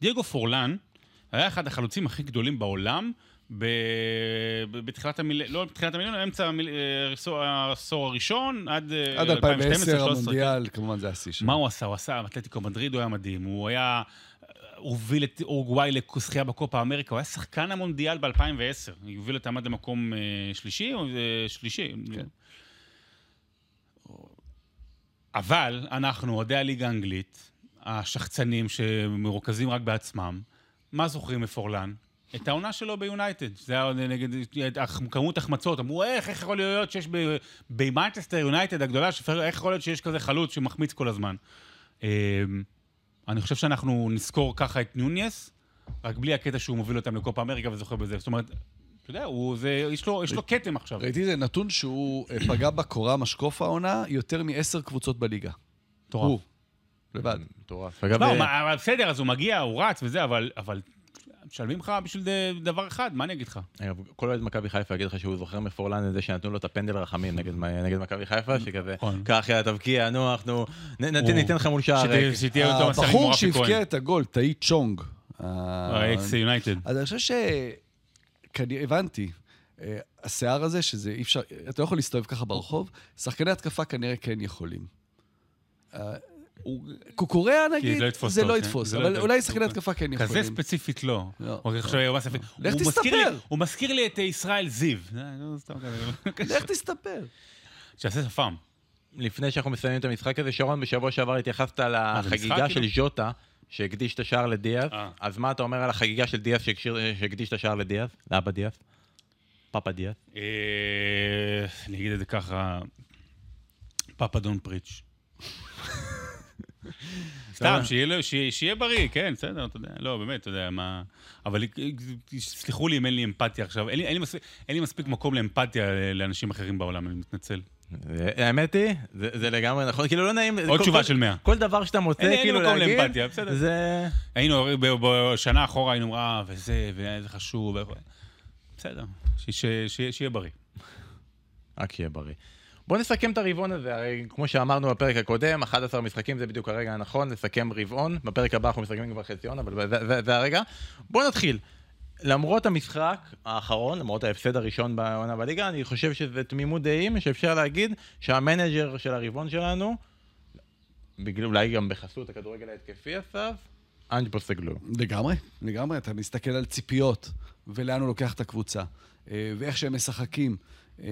דייגו פורלן היה אחד החלוצים הכי גדולים בעולם ב... בתחילת המיליון, לא בתחילת המיליון, אמצע המיל... אה, העשור- הראשון, עד אה, עד 2010 2012-2013. המונדיאל, כמובן זה השיא שלו. מה הוא עשה? הוא עשה, אתלטיקו מדריד הוא היה מדהים, הוא היה... הוביל את אורוגוואי לזכייה בקופה אמריקה, הוא היה שחקן המונדיאל ב-2010. הוא הוביל אותם עד למקום אה, שלישי, או אה, שלישי. כן. אבל אנחנו, אוהדי הליגה האנגלית, השחצנים שמרוכזים רק בעצמם, מה זוכרים מפורלן? את העונה שלו ביונייטד. זה היה נגד כמות החמצות. אמרו, איך, איך יכול להיות שיש במנצ'סטר יונייטד הגדולה, שפר- איך יכול להיות שיש כזה חלוץ שמחמיץ כל הזמן? אני חושב שאנחנו נזכור ככה את ניוניס, רק בלי הקטע שהוא מוביל אותם לקופה אמריקה וזוכה בזה. זאת אומרת, אתה יודע, הוא, זה, יש, לו, יש לו כתם עכשיו. ראיתי איזה נתון שהוא אה, פגע בקורה משקוף העונה יותר מעשר קבוצות בליגה. מטורף. הוא, לבד. מטורף. לא, אה, בסדר, אז הוא מגיע, הוא רץ וזה, אבל, אבל משלמים לך בשביל דבר אחד, מה אני אגיד לך? אגב, כל אוהד מכבי חיפה יגיד לך שהוא זוכר מפורלן את זה שנתנו לו את הפנדל רחמים נגד מכבי חיפה, שכזה, נכון. קח יאללה תבקיע, נו, אנחנו ניתן לך מול שער שתהיה- ריק. שתהיה אותו מסע עם הבחור שהבקיע. את הגול, טאי צ'ונג. אה, האקס יונייטד. אז אני חושב ש... הבנתי. אה, השיער הזה, שזה אי אפשר, אתה לא יכול להסתובב ככה ברחוב, שחקני התקפה כנראה כן יכולים. אה, קוקוריאה נגיד, לא יתפוס זה לא כן? יתפוס, זה לא אבל. אולי שחקני התקפה כן יכולים. כזה ספציפית לא. לא. לך הוא מזכיר לי- תסתפר. הוא מזכיר לי את ישראל זיו. אה, לא. לך תסתפר. שיעשה שפם. לפני שאנחנו מסיימים את המשחק הזה, שרון, בשבוע שעבר התייחסת זה לחגיגה משחק, של כאילו? ז'וטה, שהקדיש את השער לדיאז, אה. אז מה אתה אומר על החגיגה של דיאז שהקדיש את השער לדיאז? לאבא דיאז? פאפה דיאס. אה, אני אגיד את זה ככה, פאפה דון פריץ'. סתם, שיהיה בריא, כן, בסדר, אתה יודע, לא, באמת, אתה יודע, מה... אבל סלחו לי אם אין לי אמפתיה עכשיו, אין לי- מספיק- מקום לאמפתיה לאנשים אחרים בעולם, אני מתנצל. האמת היא, זה זה לגמרי נכון, כאילו לא נעים... עוד כל- תשובה כל- של 100. כל דבר שאתה מוצא, אין לי- אין לי כאילו מקום להגיד, לאמפתיה, בסדר. זה... היינו, בשנה אחורה היינו, אה, וזה, וזה חשוב, בסדר, שיהיה בריא. רק שיהיה בריא. בוא נסכם את הרבעון הזה, הרי כמו שאמרנו בפרק הקודם, 11 משחקים זה בדיוק הרגע הנכון לסכם רבעון, בפרק הבא אנחנו מסכמים כבר חציון, אבל זה, זה, זה הרגע. בוא נתחיל. למרות המשחק האחרון, למרות ההפסד הראשון בעונה בליגה, אני חושב שזה תמימות דעים שאפשר להגיד שהמנג'ר של הרבעון שלנו, בגלל אולי גם בחסות הכדורגל ההתקפי אסף, אנג' פוסטגלו. לגמרי, לגמרי. אתה מסתכל על ציפיות, ולאן הוא לוקח את הקבוצה, אה, ואיך שהם משחקים. אה,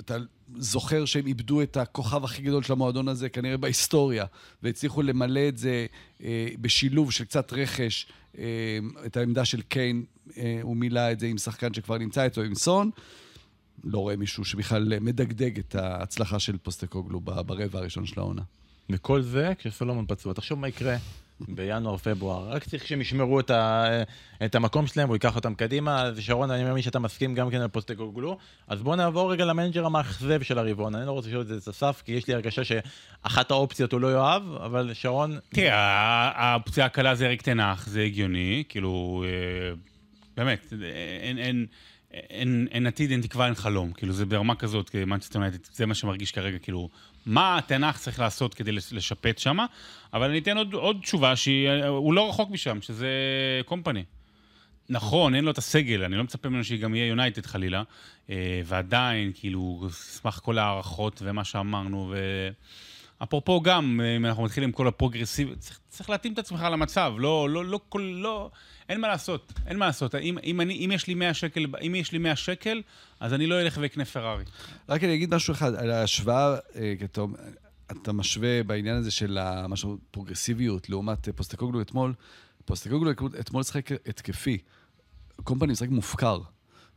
אתה זוכר שהם איבדו את הכוכב הכי גדול של המועדון הזה, כנראה בהיסטוריה, והצליחו למלא את זה אה, בשילוב של קצת רכש, אה, את העמדה של קיין, אה, הוא מילא את זה עם שחקן שכבר נמצא איתו, עם סון. לא רואה מישהו שבכלל מדגדג את ההצלחה של פוסטקוגלו ברבע הראשון של העונה. וכל זה כשסולומון פצוע. תחשוב מה יקרה בינואר-פברואר. רק צריך שהם ישמרו את, ה, את המקום שלהם, הוא ייקח אותם קדימה. אז שרון, אני מאמין שאתה מסכים גם כן על פוסטקוגלו. אז בואו נעבור רגע למנג'ר המאכזב של הרבעון. אני לא רוצה לשאול את זה אסף, כי יש לי הרגשה שאחת האופציות הוא לא יאהב, אבל שרון, תראה, ה- הפציעה הקלה זה אריק תנח, זה הגיוני, כאילו, אה, באמת, אין, אין, אין, אין עתיד, אין תקווה, אין חלום. כאילו, זה ברמה כזאת, מנצ'סטר יונייטד, זה מה שמרגיש כרגע, כאילו, מה תנח צריך לעשות כדי לש- לשפט שם, אבל אני אתן עוד, עוד תשובה שהוא לא רחוק משם, שזה קומפני. נכון, אין לו את הסגל, אני לא מצפה ממנו שגם יהיה יונייטד חלילה, אה, ועדיין, כאילו, סמך כל ההערכות ומה שאמרנו, ו... אפרופו גם, אם אנחנו מתחילים עם כל ה progressive, צריך, צריך להתאים את עצמך למצב, לא, לא, לא, כל, לא, אין מה לעשות, אין מה לעשות. אם, אם, אני, אם יש לי 100 שקל, אם יש לי 100 שקל, אז אני לא אלך ואקנה פרארי. רק אני אגיד משהו אחד, על ההשוואה, אה, כי אתה, משווה בעניין הזה של משהו, פרוגרסיביות לעומת אה, פוסטקוגלו אתמול. פוסטקוגלו אתמול שיחק התקפי. קומפני משחק מופקר.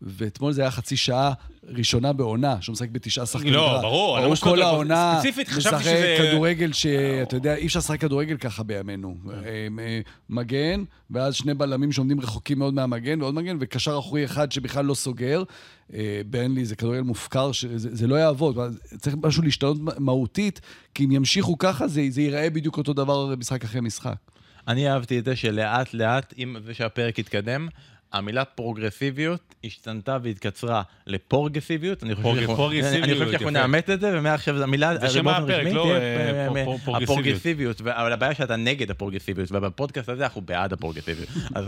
ואתמול זה היה חצי שעה ראשונה בעונה, שהוא משחק בתשעה שחקנים. לא, אתה ברור, אני לא הוא משווה כל העונה משחק כדורגל שאתה יודע, אי אפשר לשחק כדורגל ככה בימינו. אה, אה, מגן, ואז שני בלמים שעומדים רחוקים מאוד מהמגן, ועוד מגן, וקשר אחורי אחד שבכלל לא סוגר. אה, ברנלי זה כדורגל מופקר, זה לא יעבוד. צריך משהו להשתנות מהותית, כי אם ימשיכו ככה, זה זה ייראה בדיוק אותו דבר משחק אחרי משחק. אני אהבתי את זה שלאט לאט, עם זה שהפרק התקדם, המילה פרוגרסיביות השתנתה והתקצרה לפורגסיביות. אני חושב שאנחנו-. נאמץ את זה, ומעכשיו המילה... זה שם הפרק, לא, אה, אה, אה, פור- פורגסיביות. הפורגסיביות, אבל הבעיה שאתה נגד הפורגסיביות, ובפודקאסט הזה אנחנו בעד הפורגסיביות. אז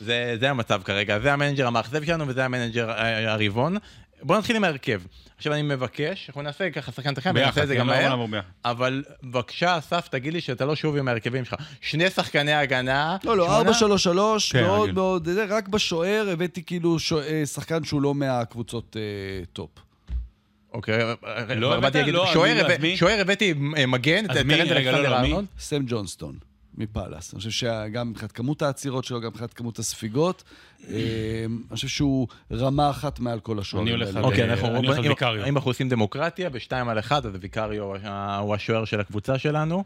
זה- המצב כרגע, זה המנג'ר המאכזב שלנו וזה המנג'ר הרבעון. בואו נתחיל עם ההרכב. עכשיו אני מבקש, אנחנו נעשה ככה שחקן שחקן, ונעשה את זה כן, גם לא מהר. ביחד. אבל בבקשה, אסף, תגיד לי שאתה לא שוב עם ההרכבים שלך. שני שחקני הגנה. לא, לא, שמונה? 4-3-3, כן, מאוד. מאוד, זה רק בשוער הבאתי כאילו אה, שחקן שהוא לא מהקבוצות אה, טופ. אוקיי, לא, באתי הבאת? להגיד, לא, שוער הבאתי אה, מגן, לא, לא. סם ג'ונסטון מפאלאס. אני חושב שגם מבחינת כמות העצירות שלו, גם מבחינת כמות הספיגות, אה, אני חושב שהוא רמה אחת מעל כל השוערים. אני הולך. על- אוקיי, אה, אנחנו... אני הולך על אם- ויקריו. אם אנחנו עושים דמוקרטיה בשתיים על אחד, אז ויקריו אה, הוא השוער של הקבוצה שלנו.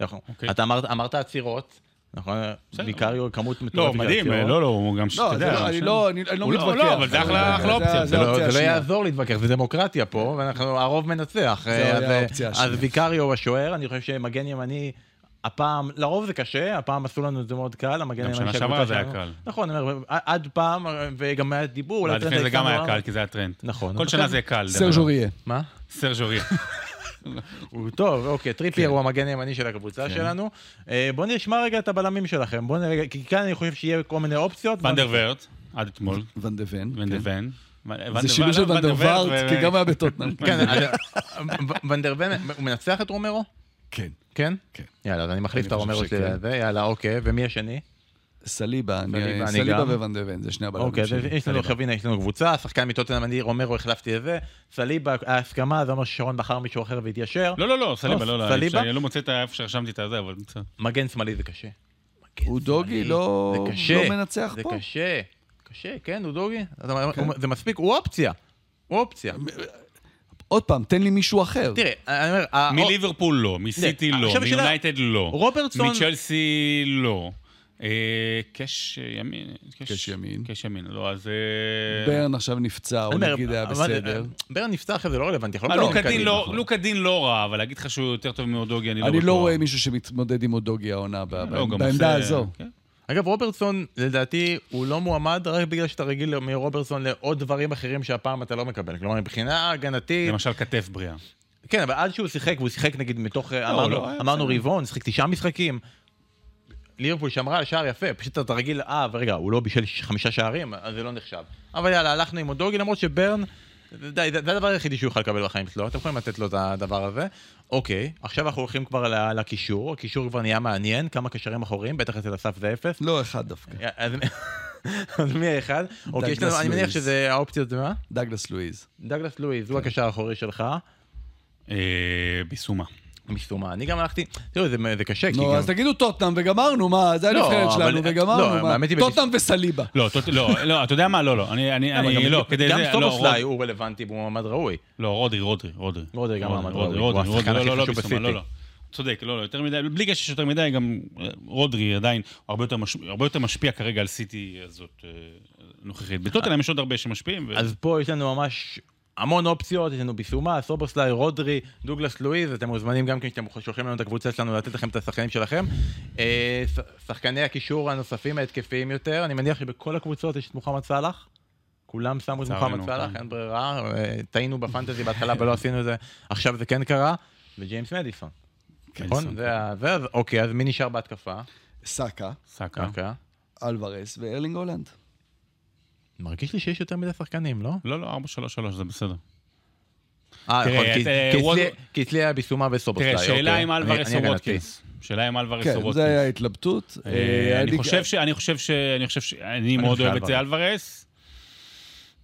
אנחנו- אוקיי. אתה אמרת- עצירות, נכון? ויקריו כמות לא, מטורפת של מדהים, עצירות. לא, לא, הוא גם, לא, לא, אני לא אני- לא לא- מתווכח. לא, אבל זה אחלה- אופציה. זה לא- לא. יעזור להתווכח, זה דמוקרטיה פה, ואנחנו, הרוב מנצח. זה היה אז- האופציה אז השנייה. ויקריו הוא השוער, אני חושב שמגן ימני, הפעם, לרוב זה קשה, הפעם עשו לנו את זה מאוד קל, המגן גם שנה שעברה זה היה. קל. נכון, אני אומר, עד פעם, וגם היה דיבור, אולי לפני זה גם היה קל, כי זה היה טרנד. נכון. כל שנה זה קל. סרג' אוריה. מה? סרג' אוריה. הוא טוב, אוקיי, טריפייר הוא המגן הימני של הקבוצה שלנו. אה, בואו נשמע רגע את הבלמים שלכם, בואו נראה, כי כאן אני חושב שיהיה כל מיני אופציות. ונדר ורט, עד אתמול. ונדר כן. זה שילוב של וארט, כי גם היה בטוטנאם. כן, אז, ונדר ון, הוא מנצח את רומרו? כן. כן? כן. יאללה, אז אני מחליף את הרומרו שלי. לזה, יאללה, אוקיי, ומי השני? סליבה, אני- סליבה, ון, זה שני הבלמים אוקיי, שלי. יש לנו. עכשיו, הנה, יש לנו קבוצה, שחקן מטוטנאם, אני רומרו, החלפתי את זה, סליבה, ההסכמה, זה אומר ששרון בחר מישהו אחר והתיישר. לא, לא, לא, סליבה, לא, לא. סליבה? אני לא מוצא את איפה שרשמתי את הזה, אבל בסדר. מגן שמאלי זה קשה. הוא דוגי לא זה קשה, לא מנצח זה פה. קשה, קשה, כן, הוא דוגי? הוא- זה מספיק, הוא אופציה. הוא אופציה. עוד פעם, תן לי מישהו אחר. תראה, אני אומר... מליברפול לא, מסיטי לא, עכשיו מיונייטד לא. רוברטסון- מצ'לסי לא. אה, קש ימין. קש ימין. קש ימין, לא, אז... אה, ברן עכשיו נפצע, הוא אני נגיד היה אבל- בסדר. ברן נפצע אחרי זה לא רלוונטי, אה, לא לוקה מדברים דין קדימה. לא- לא רע, אבל להגיד לך שהוא יותר טוב מאודוגי, אני לא אני בטוח. לא רואה מישהו שמתמודד עם אודוגי העונה ב- לא, בעמדה הזו. אגב, רוברטסון, לדעתי, הוא לא מועמד רק בגלל שאתה רגיל מרוברטסון לעוד דברים אחרים שהפעם אתה לא מקבל. כלומר, מבחינה הגנתית... למשל כתף בריאה. כן, אבל עד שהוא שיחק, והוא שיחק נגיד מתוך... אמרנו- לא, אמרנו. רבעון, שיחק תשעה משחקים. ליברפול שמרה על שער יפה, פשוט אתה רגיל, אה, ורגע, הוא לא בישל חמישה שערים, אז זה לא נחשב. אבל יאללה, הלכנו עם אודוגי, למרות שברן, די, זה הדבר היחידי שהוא יוכל לקבל בחיים שלו, אתם יכולים לתת לו את הדבר הזה. אוקיי, עכשיו אנחנו הולכים כבר לקישור, הקישור כבר נהיה מעניין, כמה קשרים אחוריים, בטח אצל אסף זה אפס. לא אחד דווקא. אז מי האחד? אוקיי, יש לנו, אני מניח. שזה האופציות, זה מה? דגלס לואיז. דגלס לואיז, הוא הקשר האחורי שלך. אה, ביסומה. משום מה. אני גם הלכתי, תראו, זה, זה קשה, כי נו, גם... אז תגידו טוטנאם וגמרנו, מה, זה לא, הנבחרת אבל- שלנו לא, וגמרנו, מה. טוטנאם וסליבה. לא, טוט- לא, לא, אתה יודע מה? לא, לא. אני, אני, אני, גם- לא, כדי גם זה, לא, סובוסליי רוד- הוא רלוונטי והוא מועמד ראוי. לא, רודרי, רודרי, רודרי. רודרי גם מעמד ראוי, הוא השחקן הכי לא, לא, חשוב בסיטי. לא, לא. צודק, לא, לא, יותר מדי, בלי קשר שיותר מדי, גם אה, רודרי עדיין הרבה יותר, מש, הרבה יותר משפיע כרגע על סיטי הזאת אה, נוכחית. בטוטנאם יש עוד הרבה שמשפיעים. ו... אז פה יש לנו ממש המון אופציות, יש לנו ביסומה, סובוסליי, רודרי, דוגלס לואיז, אתם מוזמנים גם כן כשאתם שולחים לנו את הקבוצה שלנו לתת לכם את השחקנים שלכם. אה, שחקני הקישור הנוספים ההתקפיים יותר, אני מניח שבכל הקבוצות יש את מוחמד סאלח. כולם שמו את מוחמד סאלח, כן. אין ברירה, אה, טעינו בפנטזי בהתחלה ולא עשינו את זה, עכשיו זה כן קרה, וג'יימס מדיסון. נכון? מדיסון, זה אוקיי, אז מי נשאר בהתקפה? סאקה, סאקה. אלוורס וארלינג הולנד. מרגיש לי שיש יותר מדי שחקנים, לא? לא, לא, 4-3-3, זה בסדר. אה, נכון, כי- אצלי- היה ביסומה וסובוסליי. תראה, שאלה אוקיי. אם אני- אלוורס אני או הגנתי. ווטקינס. שאלה אם אלוורס או כן, ווטקינס. זה היה התלבטות. אה, אה, אני חושב ש... אני חושב ש... אני חושב ש... אני מאוד חושב אוהב את שאלוורס. אלוורס.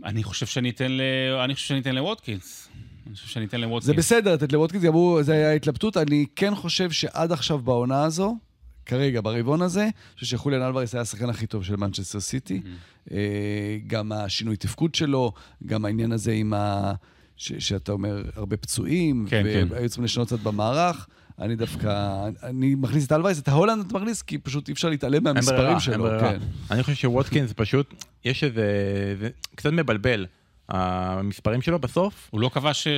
אני חושב שאני אתן ל... אני חושב שאני אתן לווטקינס. אני חושב שאני אתן זה לווטקינס. בסדר, לתת הוא, זה היה התלבטות. אני כן חושב שעד עכשיו בעונה הזו, כרגע, ברבעון הזה, אני חושב שחוליאן אלוורס היה השחקן הכי טוב של מנצ'סטר סיטי. Mm-hmm. אה, גם השינוי תפקוד שלו, גם העניין הזה עם ה... ש, שאתה אומר, הרבה פצועים, כן, כן. והיו צריכים לשנות קצת במערך. אני דווקא, אני מכניס את אלוורס, את ההולנד אתה מכניס, כי פשוט אי אפשר להתעלם אין ברירה, מהמספרים אין שלו. ברירה. כן. אני חושב שווטקינס פשוט, יש איזה... זה קצת מבלבל. המספרים שלו בסוף, הוא לא כבש...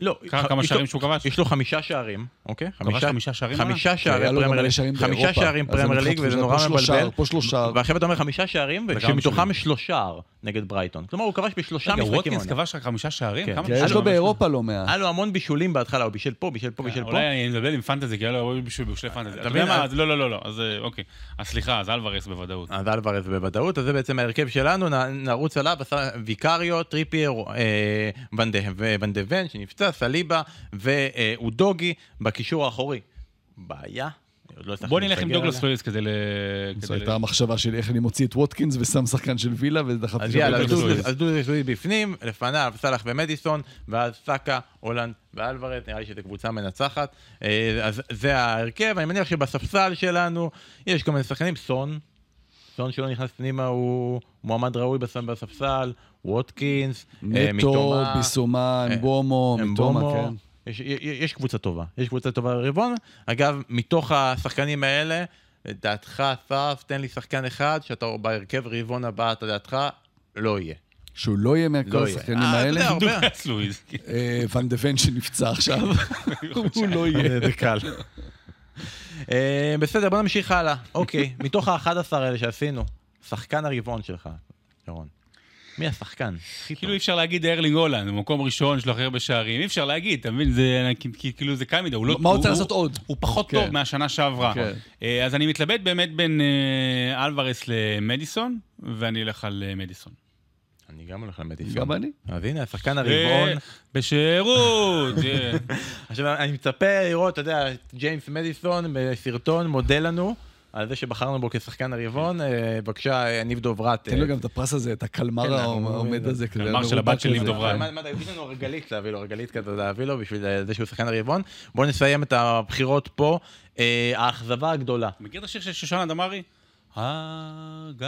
לא, כמה שערים שהוא כבש? יש לו חמישה שערים, אוקיי? כבש חמישה שערים? חמישה שערי היה לו גם פרמייר ליג, שערים חמישה. שערים פרמייר ליג, וזה נורא מבלבל. פה שלושה. ועכשיו אתה אומר חמישה שערים, ושמתוכם. שלושער נגד ברייטון. כלומר, הוא כבש בשלושה רגע, משחקים. ווטקינס העונה. כבש רק חמישה שערים? כן. שערים יש לו באירופה לא מעט. היה לו המון בישולים בהתחלה, הוא בישל פה, בישל פה, בישל פה. אולי אני מדבר עם פנטזי, כי היה לו בשביל פנטזי. אתה מבין? מה? לא, לא, לא, לא. אז אה, אוקיי. אז סליחה, אז אלוורס בוודאות. אז אלוורז בוודאות, אז זה בעצם ההרכב שלנו, נרוץ עליו, שוער ויקריו, טריפייר, אה, ון דה- שנפצע, סליבה ואודוגי בקישור האחורי. בעיה? לא בוא נלך עם דוגלס. לואיס כדי ל... זו הייתה המחשבה שלי, איך אני מוציא את ווטקינס ושם שחקן של וילה ודחפתי שם דוגלס דוגלס דודו- אז דוגלס לואיס בפנים, לפניו סאלח ומדיסון, ואז סאקה, הולנד ואלוורז, נראה לי שזו קבוצה מנצחת. אה, אז זה ההרכב, אני מניח שבספסל שלנו יש כל מיני שחקנים, סון, סון שלא נכנס פנימה הוא מועמד ראוי בס- בספסל, ווטקינס, אה, נטו, ביסומה, אה, אמבומו, מיטומה, אמבומו. כן. יש, יש, יש קבוצה טובה, יש קבוצה טובה ברבעון. אגב, מתוך השחקנים האלה, לדעתך, אסף, תן לי שחקן אחד שאתה בהרכב רבעון הבא, אתה דעתך, לא יהיה. שהוא לא יהיה מכל לא. השחקנים אה, אתה האלה. יודע, הרבה- דוגלס לואיס. אה, ואן דה ון שנפצע עכשיו, הוא לא יהיה. זה קל. אה, בסדר, בוא נמשיך הלאה. אוקיי, מתוך ה-11 האלה שעשינו, שחקן הרבעון שלך, ירון. מי השחקן? כאילו אי אפשר להגיד ארלינג הולנד, במקום ראשון יש לו הכי הרבה שערים, אי אפשר להגיד, אתה מבין? זה כאילו זה קל מדי, הוא לא... מה הוא הוא- לעשות עוד? הוא פחות כן. טוב מהשנה שעברה. כן. אה, אז אני מתלבט באמת בין אה, אלוורס למדיסון, ואני אלך על מדיסון. אני גם הולך למדיסון. גם אני. אז הנה, השחקן הרבעון. אה, בשירות! אה. עכשיו, אני מצפה לראות, אתה יודע, ג'יימס מדיסון בסרטון מודה לנו על זה שבחרנו בו כשחקן הרבעון. אה, בבקשה, יניב דוברת. תן לו גם את הפרס הזה, את כן, הקלמר אנחנו העומד הזה. כזה, קלמר של הבת של ניב. דוברת. מה, יש לנו רגלית להביא לו, רגלית כזה להביא לו בשביל אה, זה שהוא שחקן הרבעון. בואו נסיים את הבחירות פה. אה, האכזבה הגדולה. מכיר את השיר של שושנה דמארי? הרגליות,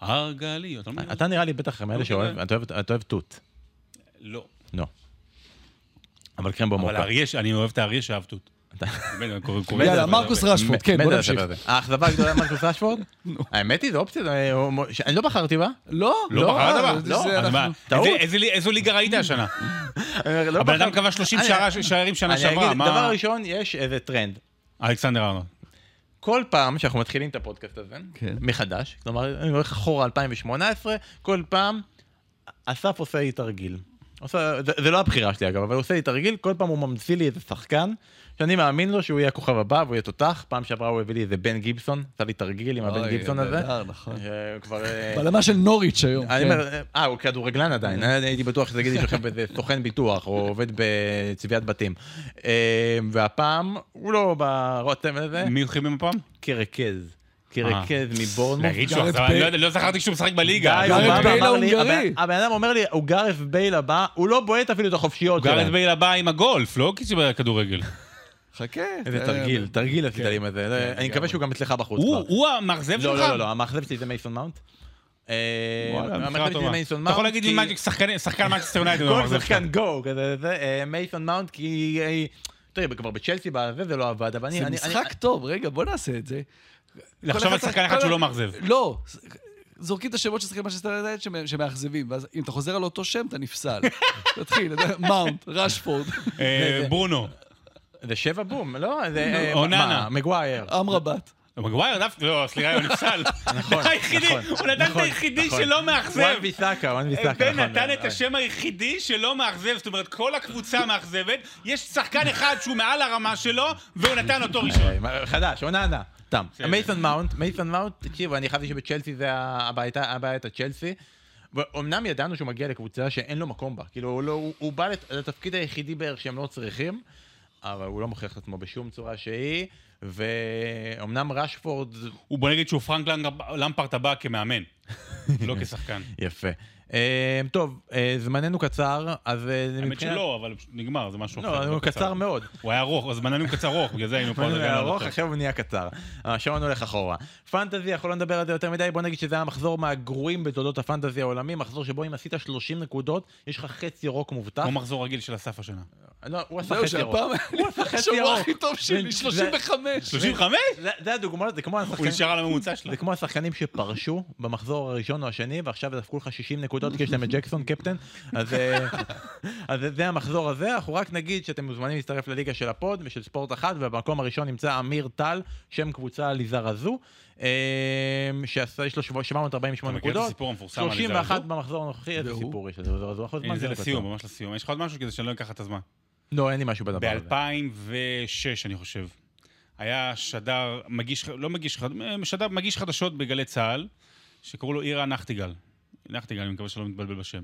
הרגליות. אתה לא? אתה נראה לי בטח מאלה לא שאוהב. אתה אוהב- תות. לא. לא. אבל קרם אבל במוקה. האריה, ש- אני אוהב את האריה שאהב תות. יאללה, מרקוס אבל- רשפורד, כן, בוא נמשיך. האכזבה הגדולה מרקוס רשפורד? האמת היא, זו אופציה, הוא- אני לא בחרתי בה. לא, לא בחרת אה, בה? לא, אז מה, איזו ליגה ראית השנה? לא הבן אדם. כבש 30 אני- שערה- שערים שנה אני שעברה. דבר ראשון, יש איזה טרנד. אלכסנדר ארנולד. כל פעם שאנחנו מתחילים את הפודקאסט הזה, כן. מחדש, כלומר, אני הולך אחורה 2018, כל פעם אסף עושה לי תרגיל. עושה, זה, זה לא הבחירה שלי אגב, אבל הוא עושה לי תרגיל, כל פעם הוא ממציא לי איזה שחקן, שאני מאמין לו שהוא יהיה הכוכב הבא והוא יהיה תותח. פעם שעברה הוא הביא לי איזה בן גיבסון, עשה לי תרגיל עם הבן גיבסון הזה. נכון. שכבר... אה, בלמה של נוריץ' היום. אני כן. אה, הוא כדורגלן עדיין, אני הייתי בטוח שזה יגיד לי שוכב באיזה סוכן ביטוח, או עובד בצביעת בתים. אה, והפעם, הוא לא ברותם הזה, מי הוא חימם הפעם? כרכז. כרכז מבורנמוט. להגיד שהוא גארד אכזבה, בייל. אני לא יודע, לא זכרתי שהוא משחק בליגה. הוא בא בייל ההונגרי. הבן- אדם אומר לי, הוא גארף בייל הבא, הוא לא בועט אפילו את החופשיות שלהם. בייל הבא עם הגולף, לא כדורגל. חכה. איזה אה, תרגיל, תרגיל עשית לי עם זה. לא, אני מקווה שהוא גם אצלך בחוץ הוא. הוא המאכזב שלך? לא, לא, לא, לא, המאכזב שלי זה מייסון מאונט. אה, אתה. יכול להגיד לי שחקן- שחקן מנצ'סטר יונייטד הוא כל. שחקן גו, אה, מייסון מאונט, כי... אה, תראה, כבר בצ'לסי זה לא עבד, אבל אני... זה אני- משחק טוב, רגע, בוא נעשה את זה. לחשוב על אחד- שחקן אחד שהוא לא מאכזב. לא, זורקים את השמות של שחקנים מנצ'סטר יונייטד שמ- שמאכזבים, ואז אם אתה חוזר על אותו שם, אתה נפסל. תתחיל, מאונט, רשפורד, אה, ברונו. זה שבע בום, לא? זה... אה, אוננה. מה, מגווייר. אמרבט. מגווייר דווקא, לא, סליחה, הוא נפסל. נכון, נכון, הוא נתן את נכון, היחידי נכון. שלא מאכזב. וואן ביסאקה, וואן ביסאקה, בן נכון. נתן את אה, השם היחידי שלא מאכזב, זאת אומרת, כל הקבוצה מאכזבת, יש שחקן אחד שהוא מעל הרמה שלו, והוא נתן אותו ראשון. אה, חדש, אוננה. תם. בסדר. מייסון מאונט, מייסון מאונט, תקשיבו, אני חשבתי שבצ'לסי זה הבעיה את הצ'לסי. ואומנם ידענו שהוא מגיע לקבוצה שאין לו מקום בה. כאילו, הוא, לא, הוא, הוא בא לת- לתפקיד היחידי בערך שהם לא צריכים, אבל הוא לא מוכיח את עצמו בשום צורה שהיא, ואומנם רשפורד... הוא בוא נגיד שהוא פרנק למפרט הבא כמאמן, לא כשחקן. יפה. אה, טוב, אה, זמננו קצר, אז... אה, האמת שלא, אבל נגמר, זה משהו אחר. לא, הוא קצר מאוד. הוא היה ארוך, אז זמננו קצר ארוך, בגלל זה היינו פה. הוא היה ארוך. עכשיו הוא נהיה קצר. השעון הולך אחורה. פנטזי, יכול לא נדבר על זה יותר מדי, בוא נגיד שזה היה מחזור מהגרועים בתולדות הפנטזי העולמי, מחזור שבו אם עשית 30 נקודות, יש לך חצי ירוק מובטח. כמו מחזור רגיל של אסף השנה. לא, הוא עשה חצי ירוק. שהפעם הוא עשה השבוע ירוק. הכי טוב שלי, זה- 35. 35? זה- הדוגמאות, זה כמו הוא השחקנים... נשאר על הממוצע שלו. זה כמו השחקנים שפרשו במחזור הראשון או השני, ועכשיו דפקו לך 60 נקודות כי יש להם את ג'קסון קפטן. אז, אה, אז זה המחזור הזה, אנחנו רק נגיד שאתם מוזמנים להצטרף לליגה של הפוד ושל ספורט אחת, ובמקום הראשון נמצא אמיר טל, שם קבוצה ליזה רזו, אה, שיש לו 748 אתה מכיר את נקודות. הסיפור המפורסם על ליזה 31 רזו? במחזור הנוכחי, איזה? סיפור יש לזה, זה לסיום. ממש לסיום. יש לך עוד משהו כדי שאני לא אקח את הזמן. לא, אין לי משהו בדבר הזה. ב-2006, אני חושב, היה שדר, מגיש, לא מגיש, חד- משדר, מגיש חדשות בגלי צה"ל, שקראו לו אירה נחטיגל. נחטיגל, אני מקווה שלא מתבלבל בשם.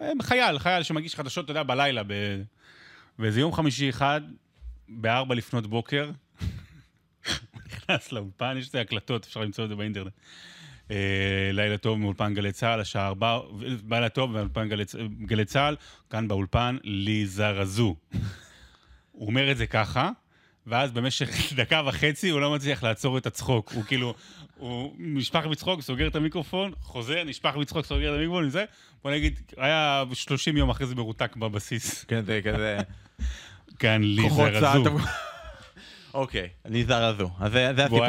אה, חייל, חייל שמגיש חדשות, אתה יודע, בלילה, ב... ואיזה יום חמישי אחד, בארבע לפנות בוקר, נכנס לאולפן, יש את ההקלטות, אפשר למצוא את זה באינטרנט. אה, לילה טוב מאולפן גלי צה"ל, השעה ארבע, לילה טוב מאולפן גלי, גלי צה"ל, כאן באולפן, לי זרזו. הוא אומר את זה ככה, ואז במשך דקה וחצי הוא לא מצליח לעצור את הצחוק. הוא כאילו, הוא נשפך מצחוק, סוגר את המיקרופון, חוזר, נשפך מצחוק, סוגר את המיקרופון, וזה, בוא נגיד, היה 30 יום אחרי זה מרותק בבסיס. כן, זה כזה... כאן לי כוחות צה"ל. זרזו. אוקיי, ליזה רזו. אז זה הסיפור?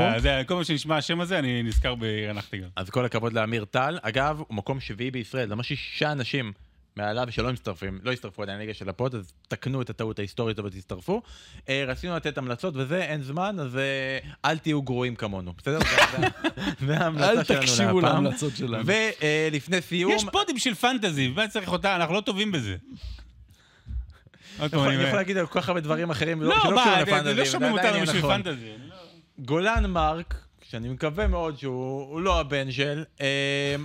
כל פעם שנשמע השם הזה, אני נזכר בנחטיגל. אז כל הכבוד לאמיר טל. אגב, הוא מקום שביעי בישראל. למרות שישה אנשים מעליו שלא מצטרפים, לא הצטרפו עדיין לליגה של ה pod, אז תקנו את הטעות ההיסטורית ותצטרפו. אה, רצינו לתת המלצות וזה, אין זמן, אז אה, אל תהיו גרועים כמונו, בסדר? זה- זה- זה ההמלצה אל שלנו תקשיבו להפעם. להמלצות שלנו. ולפני סיום, יש פודים של fantasy, מה צריך אותה? אנחנו לא טובים בזה. אני יכול להגיד על כל כך הרבה דברים אחרים, לא- לא, לא שומעים אותנו בשביל נכון. פנטזי. גולן מרק, שאני מקווה מאוד שהוא הוא לא הבן של,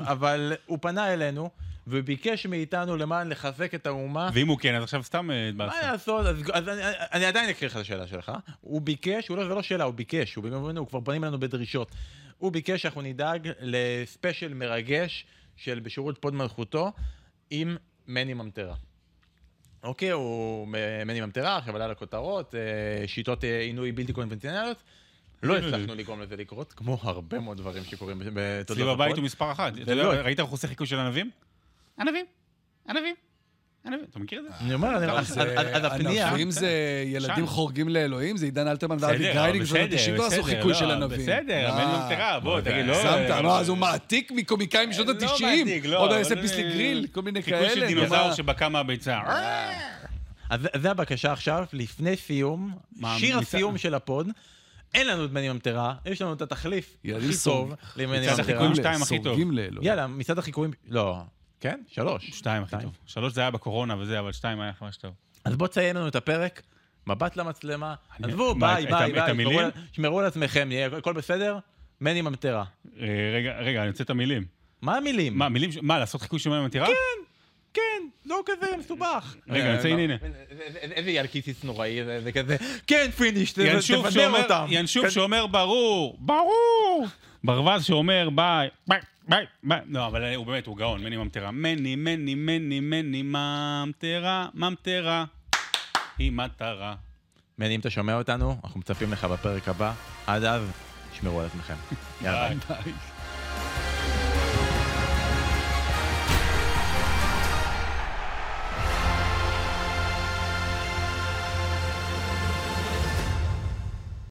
אבל הוא פנה אלינו וביקש מאיתנו למען לחזק את האומה. ואם הוא כן, אז עכשיו סתם אה, מה. לעשות? אז, אז אני, אני עדיין אקריא לך את השאלה שלך. הוא ביקש, הוא לא, זה לא שאלה, הוא ביקש, הוא, במובן- הוא כבר פונים אלינו בדרישות. הוא ביקש שאנחנו נדאג לספיישל מרגש של בשירות פוד מלכותו עם מני ממטרה. אוקיי, הוא מני ממטרה, עכשיו עלה לכותרות, אה, שיטות אה, עינוי בלתי קונבנציונליות. לא הצלחנו לגרום לזה לקרות, כמו הרבה מאוד דברים שקורים בתולדות אצלי בבית ה pod. הוא מספר אחת. לא- ראית איך הוא עושה חיקוי של ענבים? ענבים, ענבים. אתה מכיר את זה? אני אומר, אני- אז- הפנייה... ענבים זה ילדים. חורגים לאלוהים, זה עידן אלתרמן ואבי בשנות בסדר, ה-90 לא עשו חיקוי לא, של ענבים. בסדר, מה? הבן ממטרה, בוא, תגיד, לא... שמת, אה, מה, אז הוא מעתיק מקומיקאים משנות לא ה-90? מעתיק, לא, עוד אבל עושה פיסלי גריל, כל מיני כאלה. חיקוי של נו, דינוזאור? שבקע מהביצה. אז זה- הבקשה עכשיו, לפני סיום, שיר מצד- הסיום של ה pod. אין לנו את מני ממטרה, יש לנו את התחליף הכי. טוב למני מצד ממטרה. החיקויים שתיים הכי טוב. יאללה, מצעד החיקויים... לא, כן? שלוש. שתיים הכי. טוב. שלוש זה היה בקורונה וזה, אבל שתיים היה ממש טוב. אז בוא תציין לנו את הפרק, מבט למצלמה, עזבו, ביי, ביי, את ביי? שמרו על- עצמכם, יהיה הכל בסדר? מני ממטרה. אה, רגע, רגע, אני רוצה את המילים. מה המילים? מה, מילים, מה, לעשות חיקוי של מים מתירה? כן, לא כזה מסובך. רגע, אני רוצה, אה, הנה, הנה. איזה- ילקיסיס נוראי, זה- זה כזה, כן, פיניש, תבדר אותם. ינשוף כן. שאומר ברור, ברור. ברווז שאומר ביי, ביי, ביי, ביי. לא, אבל הוא באמת, הוא גאון, מני ממטרה. מני, מני, מני, מני, ממטרה, ממטרה. היא מטרה. מני, אם אתה שומע אותנו, אנחנו מצפים לך בפרק הבא. עד אז, שמרו על עצמכם. יאללה. ביי. ביי.